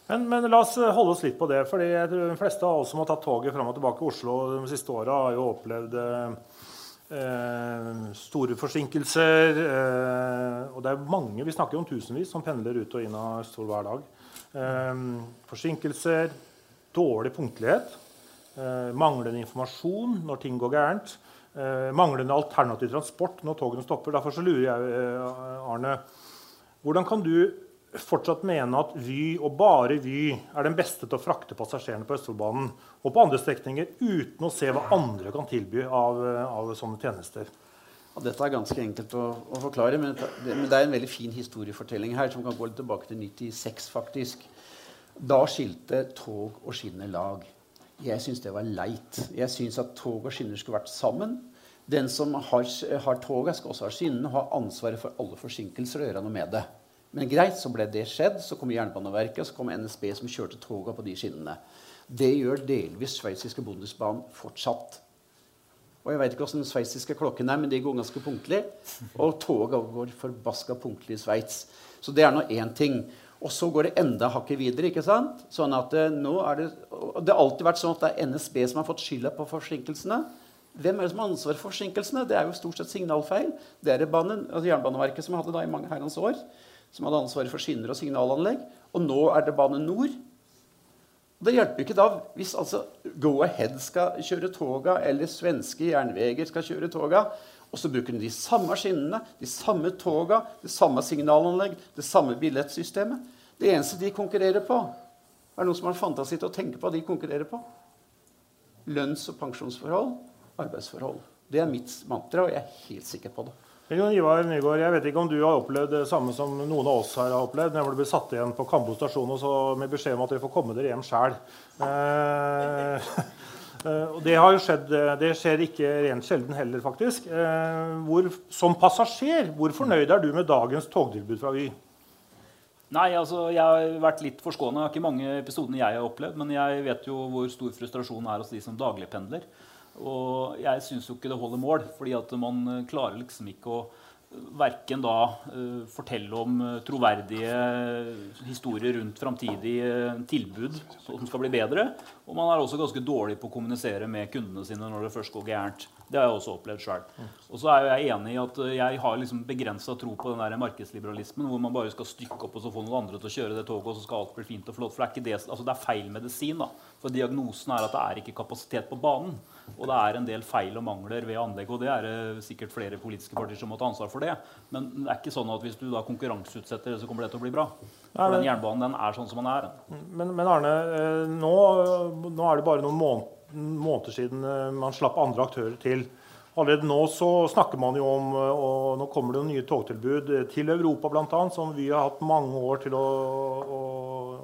Men, men, la oss holde oss litt på det. fordi De fleste av oss som har tatt toget fram og tilbake i Oslo de siste åra, har jo opplevd eh, store forsinkelser. Eh, og det er mange, vi snakker om tusenvis, som pendler ut og inn av Østfold hver dag. Eh, forsinkelser, dårlig punktlighet, eh, manglende informasjon når ting går gærent. Eh, manglende alternativ transport når togene stopper. Derfor så lurer jeg, eh, Arne, hvordan kan du fortsatt mene at Vy, og bare Vy, er den beste til å frakte passasjerene på Østfoldbanen og på andre strekninger uten å se hva andre kan tilby av, eh, av sånne tjenester? Dette er ganske enkelt å, å forklare, men det, er en veldig fin historiefortelling her som kan gå litt tilbake til 96, faktisk. Da skilte tog og skinner lag. Jeg syns det var leit. Jeg syns at tog og skinner skulle vært sammen. Den som har, har toget, skal også ha skinnene og ha ansvaret for alle forsinkelser og gjøre noe med det. Men greit, så ble det skjedd. Så kom Jernbaneverket og så kom NSB som kjørte toga på de skinnene. Det gjør delvis sveitsiske Bundesbahn fortsatt. Og jeg vet ikke hvordan den sveitsiske klokken er, men de går ganske punktlig. Og toga går forbaska punktlig i Sveits. Så det er nå én ting. Og så går det enda hakket videre. ikke sant? Sånn at uh, nå er Det det har alltid vært sånn at det er NSB som har fått skylda på forsinkelsene. Hvem er det som har ansvaret for forsinkelsene? Det er jo stort sett signalfeil. Det er det banen, altså Jernbaneverket som hadde da i mange herrens år, som hadde ansvaret for skinner og signalanlegg. Og nå er det Bane Nor. Det hjelper ikke da hvis altså Go-Ahead skal kjøre toga, eller svenske jernveger skal kjøre toga. Og så bruker de de samme skinnene, de samme toga, det samme signalanlegg, det samme billettsystemet. Det eneste de konkurrerer på, er noe som har fantasi til å tenke på at de konkurrerer på. Lønns- og pensjonsforhold, arbeidsforhold. Det er mitt mantra, og jeg er helt sikker på det. Ivar Nygaard, jeg vet ikke om du har opplevd det samme som noen av oss her har opplevd, når du blir satt igjen på Kambo stasjon med beskjed om at dere får komme dere hjem sjæl. og det skjedd, eh, det skjer ikke rent sjelden heller, faktisk. Eh, hvor, som passasjer, hvor fornøyd er du med dagens togtilbud fra Vy? Nei, altså, Jeg har vært litt forskåna. Ikke mange episodene jeg har opplevd. Men jeg vet jo hvor stor frustrasjon er hos de som dagligpendler. Og jeg syns jo ikke det holder mål. fordi at man klarer liksom ikke å verken da uh, fortelle om uh, troverdige historier rundt framtidige tilbud som skal bli bedre. Og man er også ganske dårlig på å kommunisere med kundene sine når det først går gærent. Det har jeg også opplevd sjøl. Og så er jeg enig i at eh, jeg har liksom begrensa tro på den der markedsliberalismen hvor man bare skal stykke opp og så få noen andre til å kjøre det toget, og så skal alt bli fint og flott. For det er, det, altså det er feil medisin. da. For diagnosen er at det er ikke kapasitet på banen. Og det er en del feil og mangler ved anlegget. Og det er det sikkert flere politiske partier som må ta ansvar for det. Men det er ikke sånn at hvis du da konkurranseutsetter så kommer det til å bli bra. For den jernbanen den er sånn som den er. Men, men Arne, eh, nå, nå er det bare noen måneder siden eh, man slapp andre aktører til. Allerede nå så snakker man jo om eh, og nå kommer det nye togtilbud til Europa bl.a. som vi har hatt mange år til å, å,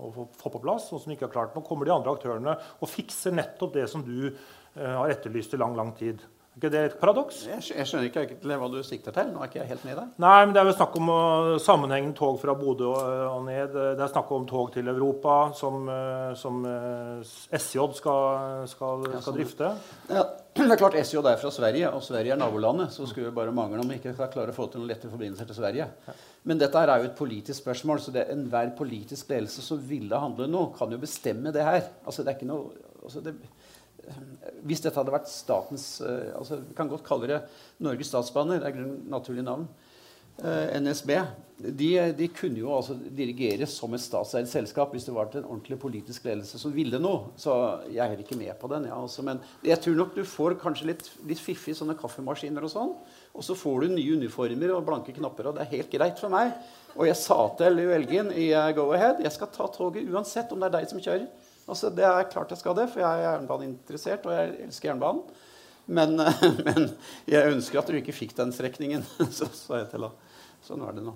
å, få på plass. og som ikke har klart. Nå kommer de andre aktørene og fikser nettopp det som du eh, har etterlyst i lang lang tid. Er ikke det et paradoks? Jeg, jeg skjønner ikke egentlig hva du sikter til. Nå er ikke jeg helt med i det. Nei, men Det er vel snakk om sammenhengen tog fra Bodø og, og, ned. Det er snakk om tog til Europa, som, uh, som uh, SJ skal, skal, skal drifte. Ja, det er klart SJ er fra Sverige, og Sverige er nabolandet. Så skulle vi bare mangle om vi ikke skal klare å få til noen lette forbindelser til Sverige. Men dette er jo et politisk spørsmål, så det enhver politisk ledelse som ville handle noe, kan jo bestemme det her. Altså, det er ikke noe... Altså, det, hvis dette hadde vært statens eh, altså Vi kan godt kalle det Norges Statsbaner. Det er naturlig navn. eh, NSB, de, de, kunne jo altså dirigeres som et statseid selskap hvis det var til en ordentlig politisk ledelse som ville noe. Så jeg er ikke med på den. Ja, altså, men jeg tror nok du får kanskje litt, litt fiffig sånne kaffemaskiner og sånn. Og så får du nye uniformer og blanke knapper, og det er helt greit for meg. Og jeg sa til Elgin i uh, Go Ahead jeg skal ta toget uansett om det er deg som kjører. Altså, det er klart jeg skal det, for jeg er jernbaneinteressert, og jeg elsker jernbanen. Men, men, jeg ønsker at du ikke fikk den strekningen. så sa jeg til henne. Sånn er det nå.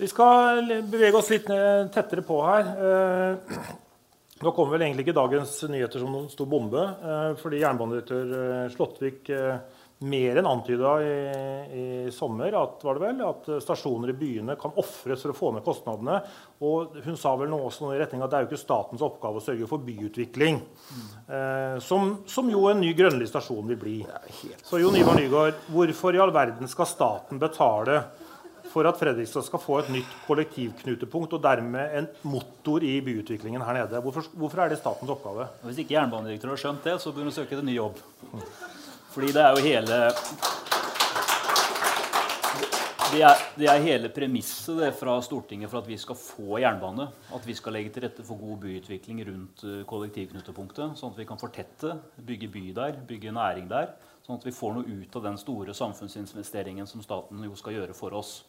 Vi skal bevege oss litt tettere på her. Eh, nå kommer vel egentlig ikke dagens nyheter som noen stor bombe. Eh, fordi jernbanedirektør eh, Slåttvik mer enn antyda i, i, sommer at, var det vel, at stasjoner i byene kan ofres for å få ned kostnadene. Og hun sa vel noe også noe i retning at det er jo ikke statens oppgave å sørge for byutvikling. Mm. Eh, som, som, jo en ny grønnlig stasjon vil bli. Så Jo Nyvar Nygaard, hvorfor i all verden skal staten betale for at Fredrikstad skal få et nytt kollektivknutepunkt og dermed en motor i byutviklingen her nede. Hvorfor, hvorfor er det statens oppgave? Hvis ikke jernbanedirektøren har skjønt det, så bør hun søke en ny jobb. Fordi det er jo hele det er, det er, hele premisset fra Stortinget for at vi skal få jernbane. At vi skal legge til rette for god byutvikling rundt eh, kollektivknutepunktet. Sånn at vi kan fortette, bygge by der, bygge næring der. Sånn at vi får noe ut av den store samfunnsinvesteringen som staten jo skal gjøre for oss.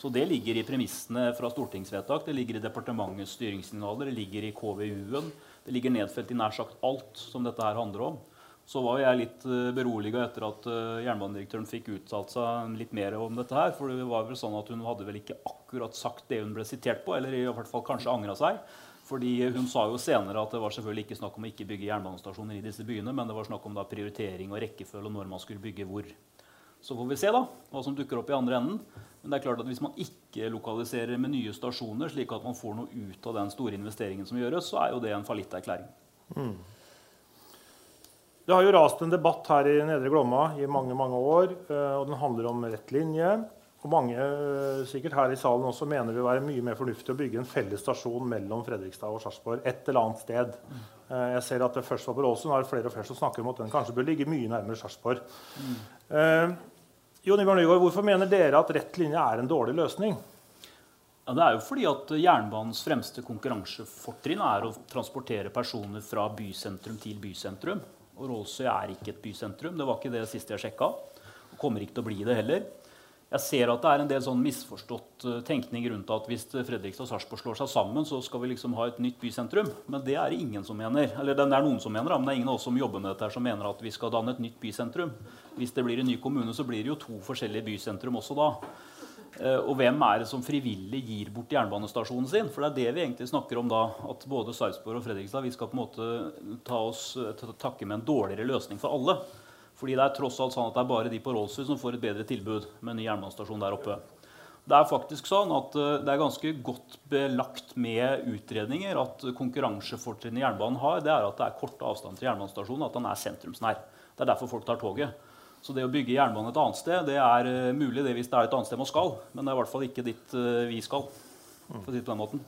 Så det ligger i premissene fra stortingsvedtak, det ligger i departementets styringssignaler, det ligger i KVU-en. Det ligger nedfelt i nær sagt alt som dette her handler om. Så var jeg litt eh, beroliga etter at eh, jernbanedirektøren fikk uttalt seg litt mer om dette her. For det var vel sånn at hun hadde vel ikke akkurat sagt det hun ble sitert på, eller i hvert fall kanskje angra seg. Fordi Hun sa jo senere at det var selvfølgelig ikke snakk om å ikke bygge jernbanestasjoner i disse byene, men det var snakk om da prioritering og rekkefølge og når man skulle bygge hvor. Så får vi se da, hva som dukker opp i andre enden. Men det er klart at hvis man ikke lokaliserer med nye stasjoner, slik at man får noe ut av den store investeringen som gjøres, så er jo det en fallitterklæring. Mm. Det har jo rast en debatt her i Nedre Glomma i mange mange år. Eh, og Den handler om rett linje. Og mange eh, sikkert her i salen også mener det vil være mye mer fornuftig å bygge en felles stasjon mellom Fredrikstad og Sarpsborg et eller annet sted. Eh, jeg ser at det først var på Rålsund, har flere og flere som snakker om at den kanskje bør ligge mye nærmere Sarpsborg. Mm. Jon Ivar Nygaard, hvorfor mener dere at rett linje er en dårlig løsning? Ja, det er jo fordi at Jernbanens fremste konkurransefortrinn er å transportere personer fra bysentrum til bysentrum. Og Rålsøy er ikke et bysentrum. Det var ikke det siste jeg sjekka. Og kommer ikke til å bli det heller. Jeg ser at det er en del sånn misforstått eh, tenkning rundt at hvis Fredrikstad og Sarpsborg slår seg sammen, så skal vi liksom ha et nytt bysentrum. Men det er det ingen som mener. Eller det er noen som mener, men det er ingen av oss som jobber med dette som mener at vi skal danne et nytt bysentrum. Hvis det blir en ny kommune, så blir det jo to forskjellige bysentrum også da. Eh, og hvem er det som frivillig gir bort jernbanestasjonen sin? For det er det vi egentlig snakker om da. At både Sarpsborg og Fredrikstad vi skal på en måte ta oss takke med en dårligere løsning for alle. Fordi det er tross alt sånn at det er bare de på Rålsrud som får et bedre tilbud med ny jernbanestasjon der oppe. Det er faktisk sånn at eh, det er ganske godt belagt med utredninger at konkurransefortrinnet jernbanen har, det er at det er kort avstand til jernbanestasjonen, at den er sentrumsnær. Det er derfor folk tar toget. Så det å bygge jernbane et annet sted, det er eh, mulig det hvis det er et annet sted man skal. Men det er i hvert fall ikke dit eh, vi skal, for å si det på den måten.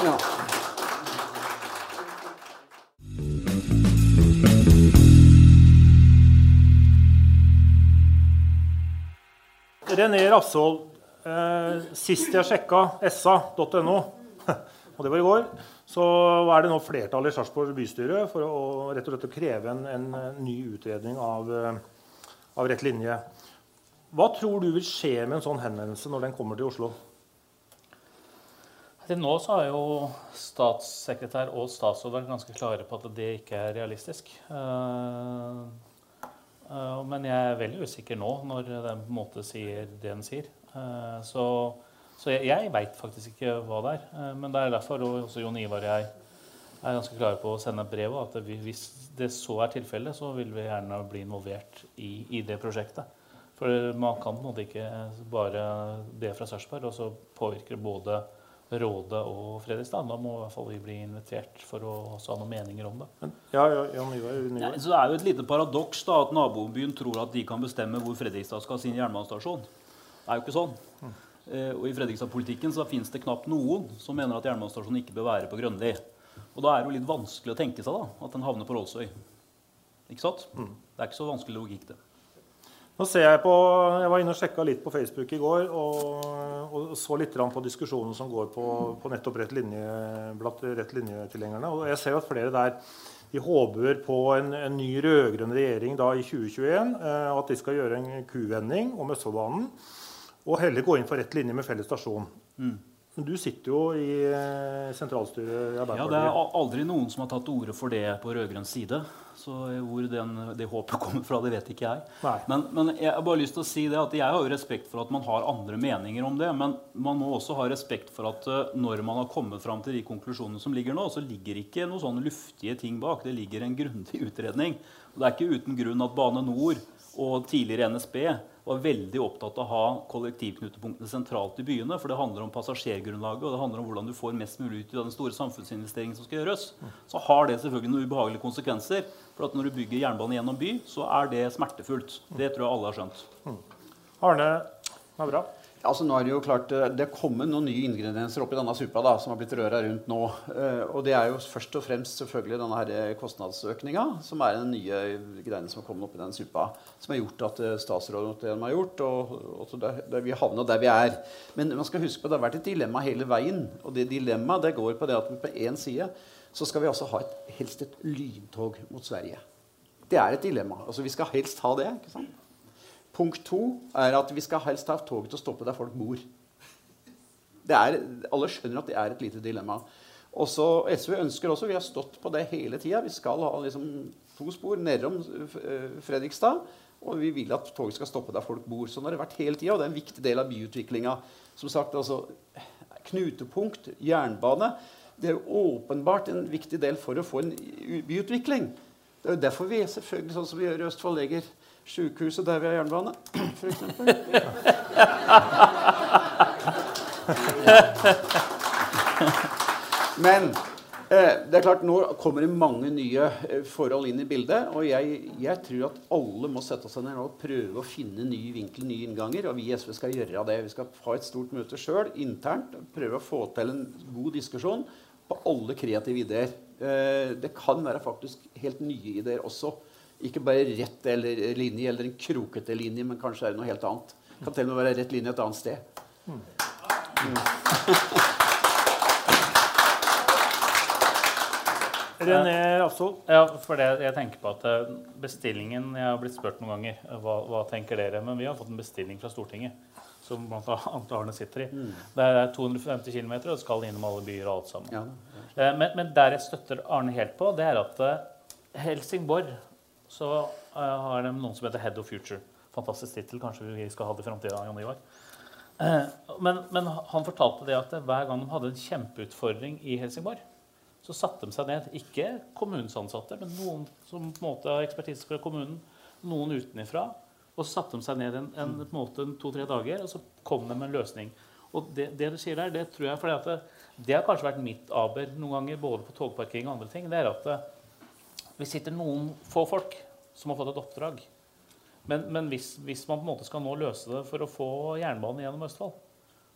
Ja. René Rassvold, eh, sist jeg sjekka sa.no, og det var i går, så er det nå flertall i Sarpsborg bystyre for å, rett og slett kreve en, en ny utredning av, eh, av, rett linje. Hva tror du vil skje med en sånn henvendelse når den kommer til Oslo? Til nå så har jo statssekretær og statsråd vært ganske klare på at det ikke er realistisk. Uh, Eh, men jeg er veldig usikker nå, når den på en måte sier det den sier. Eh, så, så jeg, jeg veit faktisk ikke hva det er. Eh, men det er derfor også Jon Ivar og jeg er ganske klare på å sende et brev. At hvis det så er tilfellet, så vil vi gjerne bli involvert i, i det prosjektet. For man kan på en måte ikke bare det fra Sarpsborg, og så påvirker det både Rådet og Fredrikstad. Da må i hvert fall vi bli invitert for å ha noen meninger om det. Ja, ja, ja, nye, nye. ja, så Det er jo et lite paradoks da, at nabobyen tror at de kan bestemme hvor Fredrikstad skal ha sin jernbanestasjon. Det er jo ikke sånn. Eh, og I Fredrikstad-politikken så finnes det knapt noen som mener at jernbanestasjonen ikke bør være på Grønli. Og da er det jo litt vanskelig å tenke seg da, at den havner på Rålsøy. Ikke sant? Mm. Det er ikke så vanskelig logikk, det. Nå ser Jeg på, jeg var inne og sjekka litt på Facebook i går og, og så litt på diskusjonen som går på, på nettopp rett linje, blant rett linjetilhengerne. Og jeg ser at flere der de håper på en, en ny rød-grønn regjering da i 2021. og at de skal gjøre en kuvending om Østfoldbanen og heller gå inn for rett linje med felles stasjon. Mm. Men du sitter jo i eh, sentralstyret i Arbeiderpartiet. Ja, Det er aldri noen som har tatt til orde for det på rød-grønn side. Så hvor den, det håpet kommer fra, det vet ikke jeg. Men, men, jeg har bare lyst til å si det at jeg har jo respekt for at man har andre meninger om det. Men man må også ha respekt for at uh, når man har kommet fram til de konklusjonene som ligger nå, så ligger ikke noen sånne luftige ting bak. Det ligger en grundig utredning. Og det er ikke uten grunn at Bane NOR og tidligere NSB var veldig opptatt av å ha kollektivknutepunktene sentralt i byene. For det handler om passasjergrunnlaget og det handler om hvordan du får mest mulig ut av den store samfunnsinvesteringen som skal gjøres. Så har det selvfølgelig noen ubehagelige konsekvenser. For når du bygger jernbane gjennom by, så er det smertefullt. Det tror jeg alle har skjønt. Arne, det er bra. Altså nå er Det jo klart, eh, det er kommet noen nye ingredienser oppi denne suppa da, som har blitt røra rundt nå. Eh, og Det er jo først og fremst selvfølgelig denne her eh, kostnadsøkninga, som er den nye greiene som har kommet oppi den suppa. Som har gjort at statsråden har gjort, og, og der, der vi havna der vi er. Men man skal huske på at det har vært et dilemma hele veien. Og det dilemmaet går på det at på én side så skal vi altså ha et, helst et lyntog mot Sverige. Det er et dilemma. Altså Vi skal helst ha det. ikke sant? Punkt to er at vi skal helst ha toget til å stoppe der folk bor. Er, alle skjønner at det er et lite dilemma. Også SV ønsker også, Vi har stått på det hele tida. Vi skal ha liksom to spor nedom eh, Fredrikstad. Og vi vil at toget skal stoppe der folk bor. Sånn har det vært hele tida. Og det er en viktig del av byutviklinga. Som sagt, altså, knutepunkt, jernbane. Det er jo åpenbart en viktig del for å få en byutvikling. Det er jo derfor vi selvfølgelig, sånn som vi gjør i Østfold, legger Sjukehuset der vi har jernbane, f.eks. Men eh, det er klart, nå kommer det mange nye eh, forhold inn i bildet. Og jeg, jeg, tror at alle må sette seg ned og prøve å finne nye vinkler, nye innganger. Og vi i SV skal gjøre det. Vi skal ha et stort møte sjøl internt. Prøve å få til en god diskusjon på alle kreative ideer. Eh, det kan være faktisk helt nye ideer også. Ikke bare rett eller linje eller en krokete linje, men kanskje er det noe helt annet. Det kan til og med være rett linje et annet sted. Mm. René Rafsol? Ja, for det, jeg tenker på at eh, bestillingen Jeg har blitt spurt noen ganger hva, hva tenker dere, men vi har fått en bestilling fra Stortinget. Som bl.a. Arne sitter i. Mm. Det er 250 km og skal innom alle byer og alt sammen. Ja. Eh, men, men, der jeg støtter Arne helt på, det er at eh, Helsingborg så uh, har de noen som heter Head of Future. Fantastisk tittel. Kanskje vi skal ha det i framtida, Jan Ivar. Uh, men, men, han fortalte det at hver gang de hadde en kjempeutfordring i Helsingborg, så satte de seg ned. Ikke kommunens ansatte, men noen som på en måte har ekspertise fra kommunen. Noen utenifra. Og så satte de seg ned en, en, en to-tre dager, og så kom de med en løsning. Og det, det, du sier der, det tror jeg fordi at det, det, har kanskje vært mitt aber noen ganger, både på togparkering og andre ting. det er at vi sitter noen få folk som har fått et oppdrag. Men, men hvis, hvis, man på en måte skal nå løse det for å få jernbane gjennom Østfold,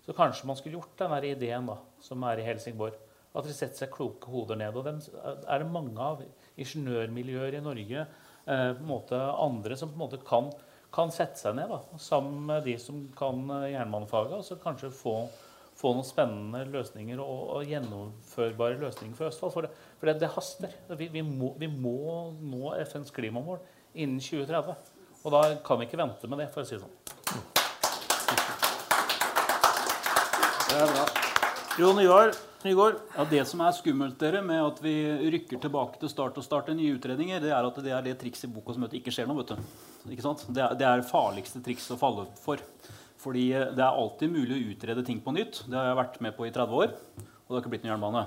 så kanskje man skulle gjort den ideen da, som er i Helsingborg. At de setter seg kloke hoder ned. Og dem er det mange av ingeniørmiljøer i Norge, eh, på en måte andre som på en måte kan, kan sette seg ned da, sammen med de som kan eh, jernbanefaget, og så kanskje få få noen spennende løsninger og, og gjennomførbare løsninger for Østfold. For det, for det, det haster. Vi, vi, må, vi, må, nå FNs klimamål innen 2030. Og da kan vi ikke vente med det, for å si det sånn. Det er bra. Jon Ivar Nygaard. Ja, det som er skummelt dere, med at vi rykker tilbake til start og starter nye utredninger, det er at det er det trikset i boka som heter 'ikke skjer noe'. vet du. Ikke sant? Det er det er farligste triks å falle for. Fordi eh, det er alltid mulig å utrede ting på nytt. Det har jeg vært med på i 30 år. Og det har ikke blitt noen jernbane.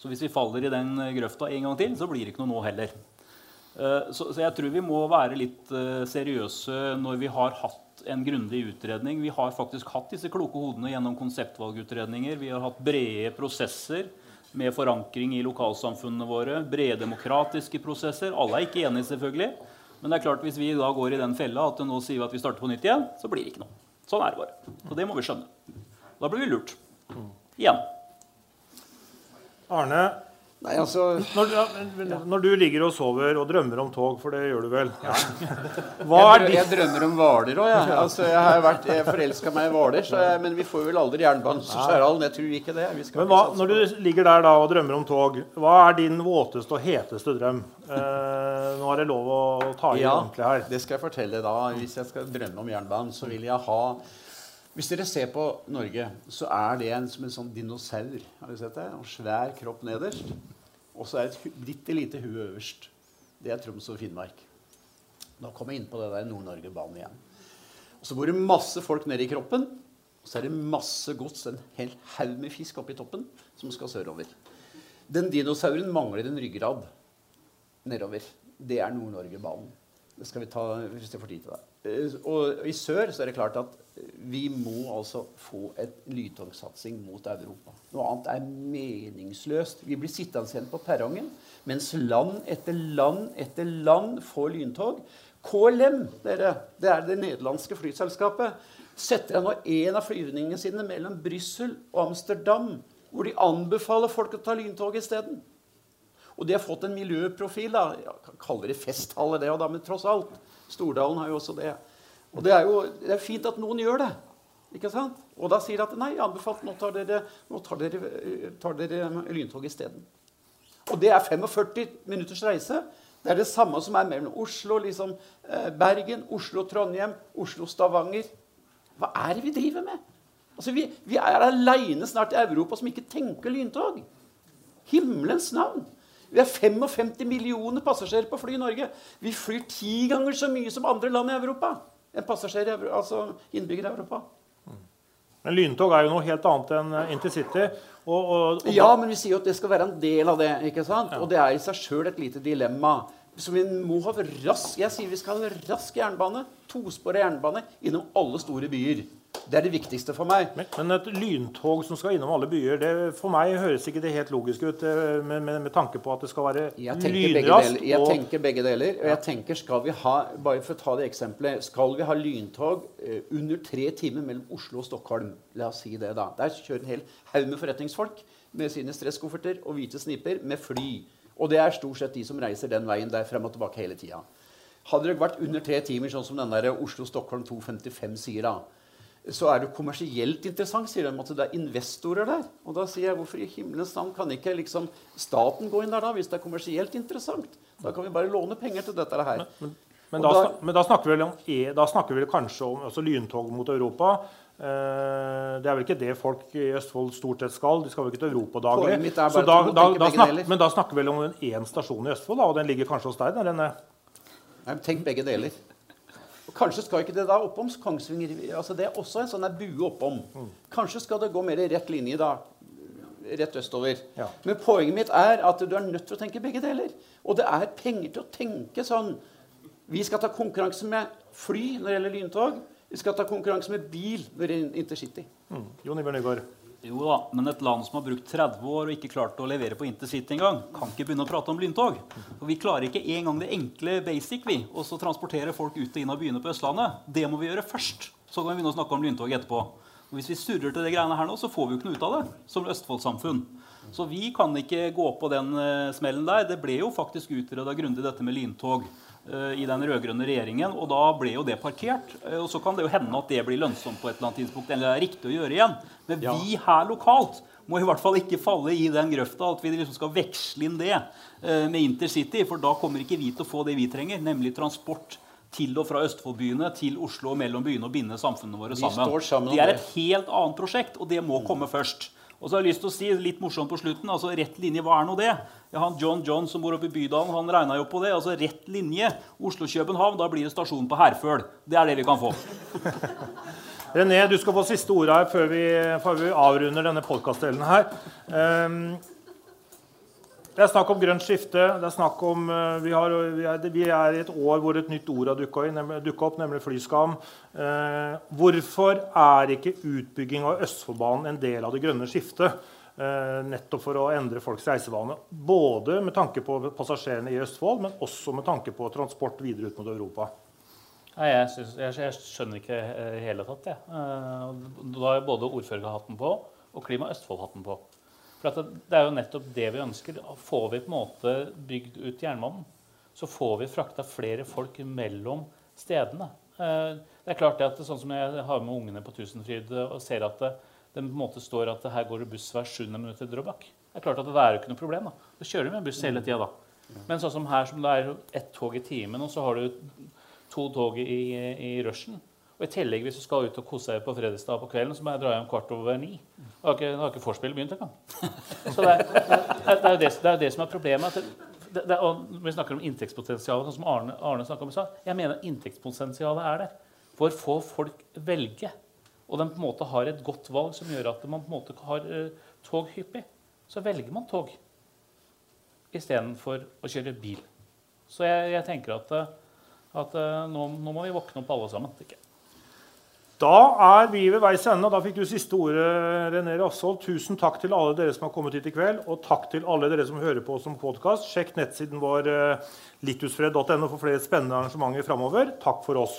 Så hvis vi faller i den eh, grøfta en gang til, så blir det ikke noe nå heller. Eh, så, jeg tror vi må være litt seriøse når vi har hatt en grundig utredning. Vi har faktisk hatt disse kloke hodene gjennom konseptvalgutredninger. Vi har hatt brede prosesser med forankring i lokalsamfunnene våre. Brede demokratiske prosesser. Alle er ikke enige, selvfølgelig. Men det er klart hvis vi da går i den fella at nå sier vi at vi starter på nytt igjen, så blir det ikke noe. Sånn er det bare. Og det må vi skjønne. Da blir vi lurt. Igjen. Arne, Nei, altså Når, ja, når du ligger og sover og drømmer om tog, for det gjør du vel Hva jeg, er jeg drømmer om Hvaler òg, jeg. Altså, jeg har vært, forelska meg i Hvaler, men vi får vel aldri jernbanen til Skjærhallen. Jeg tror ikke det. Men hva, når du ligger der da og drømmer om tog, hva er din våteste og heteste drøm? Eh, nå er det lov å ta i Ja, ordentlig her. det skal jeg fortelle da. Hvis jeg skal drømme om jernbanen, så vil jeg ha Hvis dere ser på Norge, så er det en, som en sånn dinosaur. Har dere sett det? En svær kropp nederst. Og så er et bitte lite hue øverst. Det er Troms og Finnmark. Nå kommer jeg inn på det der Nord-Norge-banen igjen. Og så bor det masse folk nedi kroppen. Og så er det masse gods, en hel haug med fisk oppi toppen, som skal sørover. Den dinosauren mangler en ryggrad nedover. Det er Nord-Norge-banen. Det skal vi ta hvis jeg får tid til det. Eh, Og i sør så er det klart at vi må altså få et lyntogsatsing mot Europa. Noe annet er meningsløst. Vi blir sittende igjen på perrongen mens land etter land etter land får lyntog. KLM, dere, det er det nederlandske flyselskapet, setter nå en av flyvningene sine mellom Brussel og Amsterdam, hvor de anbefaler folk å ta lyntog isteden. Og de har fått en miljøprofil. da, Jeg kaller det festhalle, det, da, men tross alt. Stordalen har jo også det. Og det er jo det er fint at noen gjør det. ikke sant? Og da sier de at nei, anbefalt, nå tar dere, nå tar dere, eh, tar dere lyntog isteden. Og det er 45 minutters reise. Det er det samme som er mellom Oslo, liksom, eh, Bergen, Oslo-Trondheim, Oslo-Stavanger. Hva er det vi driver med? Altså, Vi, vi er aleine snart i Europa som ikke tenker lyntog. Himmelens navn! Vi har 55 millioner passasjerer på fly i Norge. Vi flyr ti ganger så mye som andre land i Europa. En passasjer altså innbygger i Europa. Men lyntog er jo noe helt annet enn eh, intercity. Og, og, og Ja, men vi sier jo at det skal være en del av det. ikke sant? Og det er i seg sjøl et lite dilemma. Så vi må ha rask, Jeg sier vi skal ha rask jernbane, tosporet jernbane, innom alle store byer. Det er det viktigste for meg. Men, men et lyntog som skal innom alle byer, det, for meg høres ikke det helt logisk ut. eh, Med, med, med tanke på at det skal være lynraskt. Jeg og- tenker begge deler og jeg tenker, skal vi ha, bare for å ta det eksempelet, skal vi ha lyntog eh, under tre timer mellom Oslo og Stockholm? La oss si det, da. Der kjører en hel haug med forretningsfolk med sine stresskofferter og hvite sniper med fly. Og det er stort sett de som reiser den veien der frem og tilbake hele tida. Hadde det vært under tre timer, sånn som den der Oslo-Stockholm 255 sier, da, så er det kommersielt interessant, sier de, at det er investorer der. Og da sier jeg, hvorfor i himmelens navn kan ikke liksom staten gå inn der da, hvis det er kommersielt interessant? Da kan vi bare låne penger til dette her. Men, Og da, da- men da snakker vi om e, da snakker vi vel kanskje om altså lyntog mot Europa. Eh, det er vel ikke det folk i Østfold stort sett skal. De skal vel ikke til Europa daglig. Snak, men da snakker vi vel om en én stasjon i Østfold, da, og den ligger kanskje hos deg? Den. Nei, tenk begge deler. Og kanskje skal ikke det da oppom Kongsvinger altså Det er også en sånn der bue oppom. Kanskje skal det gå mer i rett linje da. Rett østover. Ja. Men poenget mitt er at du er nødt til å tenke begge deler. Og det er penger til å tenke sånn. Vi skal ta konkurranse med fly når det gjelder lyntog. Vi skal ta konkurranse med bil når det gjelder intercity. Mm. Jon Iver Nygaard. Jo da, men et land som har brukt 30 år og ikke klart å levere på intercity engang, kan ikke begynne å prate om lyntog. Og vi klarer ikke engang det enkle basic, vi, og så transportere folk ut og inn av byene på Østlandet. Det må vi gjøre først. Så kan vi begynne å snakke om lyntog etterpå. Og hvis vi surrer til de greiene her nå, så får vi jo ikke noe ut av det som Østfold-samfunn. Så vi kan ikke gå på den eh, smellen der. Det ble jo faktisk utreda grundig dette med lyntog i den rød-grønne regjeringen, og da ble jo det parkert. Eh, og så kan det jo hende at det blir lønnsomt på et eller annet tidspunkt, eller det er riktig å gjøre igjen. Men vi her lokalt må i hvert fall ikke falle i den grøfta at vi liksom skal veksle inn det eh, med intercity, for da kommer ikke vi til å få det vi trenger, nemlig transport til og fra Østfoldbyene til Oslo og mellom byene og binde samfunnene våre sammen. sammen det er et helt annet prosjekt, og det må komme først. Og så har jeg lyst til å si litt morsomt på slutten, altså rett linje, hva er nå det? Ja, han John John som bor oppe i Bydalen, han regna jo på det. altså Rett linje Oslo-København, da blir det stasjon på Herføl. Det er det vi kan få. René, du skal få siste ordet her før vi, før vi avrunder denne podkastdelen her. Ehm, det er snakk om grønt skifte. det er snakk om, eh, vi, har, vi, er, i et år hvor et nytt ord har dukka opp, nemlig flyskam. Eh, hvorfor er ikke utbygging av Østfoldbanen en del av det grønne skiftet? Eh, nettopp for å endre folks reisevane. Både med tanke på passasjerene i Østfold, men også med tanke på transport videre ut mot Europa. Nei, jeg, synes, jeg, jeg skjønner ikke eh, i hele tatt, jeg. Eh, Da har både ordførerhatten på og Klima Østfold-hatten på. For det er jo nettopp det vi ønsker. Får vi på en måte bygd ut jernbanen, så får vi frakta flere folk mellom stedene. Eh, det er klart det at sånn som jeg har med ungene på Tusenfryd og ser at det, det på en måte står at her går det buss hver sjuende minutt til Drøbak. Det er klart at det er jo ikke noe problem. Da, da kjører vi med buss hele tida da. Men sånn som her som det er ett tog i timen, og så har du to tog i, i rushen. Og i tillegg, hvis du skal ut og kose deg på Fredrikstad på kvelden, så må jeg dra hjem kvart over ni. Da har ikke, da har ikke vorspielet begynt engang. Så det er, det, er, det, er det, det er det som er problemet. Det, det, og vi snakker om inntektspotensialet, sånn som Arne, Arne snakka om i stad. Jeg mener inntektspotensialet er der. For få folk velge, og de på en måte har et godt valg som gjør at man på en måte har uh, tog hyppig, så velger man tog istedenfor å kjøre bil. Så jeg, jeg tenker at, at uh, nå, nå, må vi våkne opp alle sammen. Ikke? Da er vi ved veis ende. Da fikk du siste ordet, René Rasshold. Tusen takk til alle dere som har kommet hit i kveld, og takk til alle dere som hører på som podkast. Sjekk nettsiden vår eh, litusfred.no for flere spennende arrangementer framover. Takk for oss.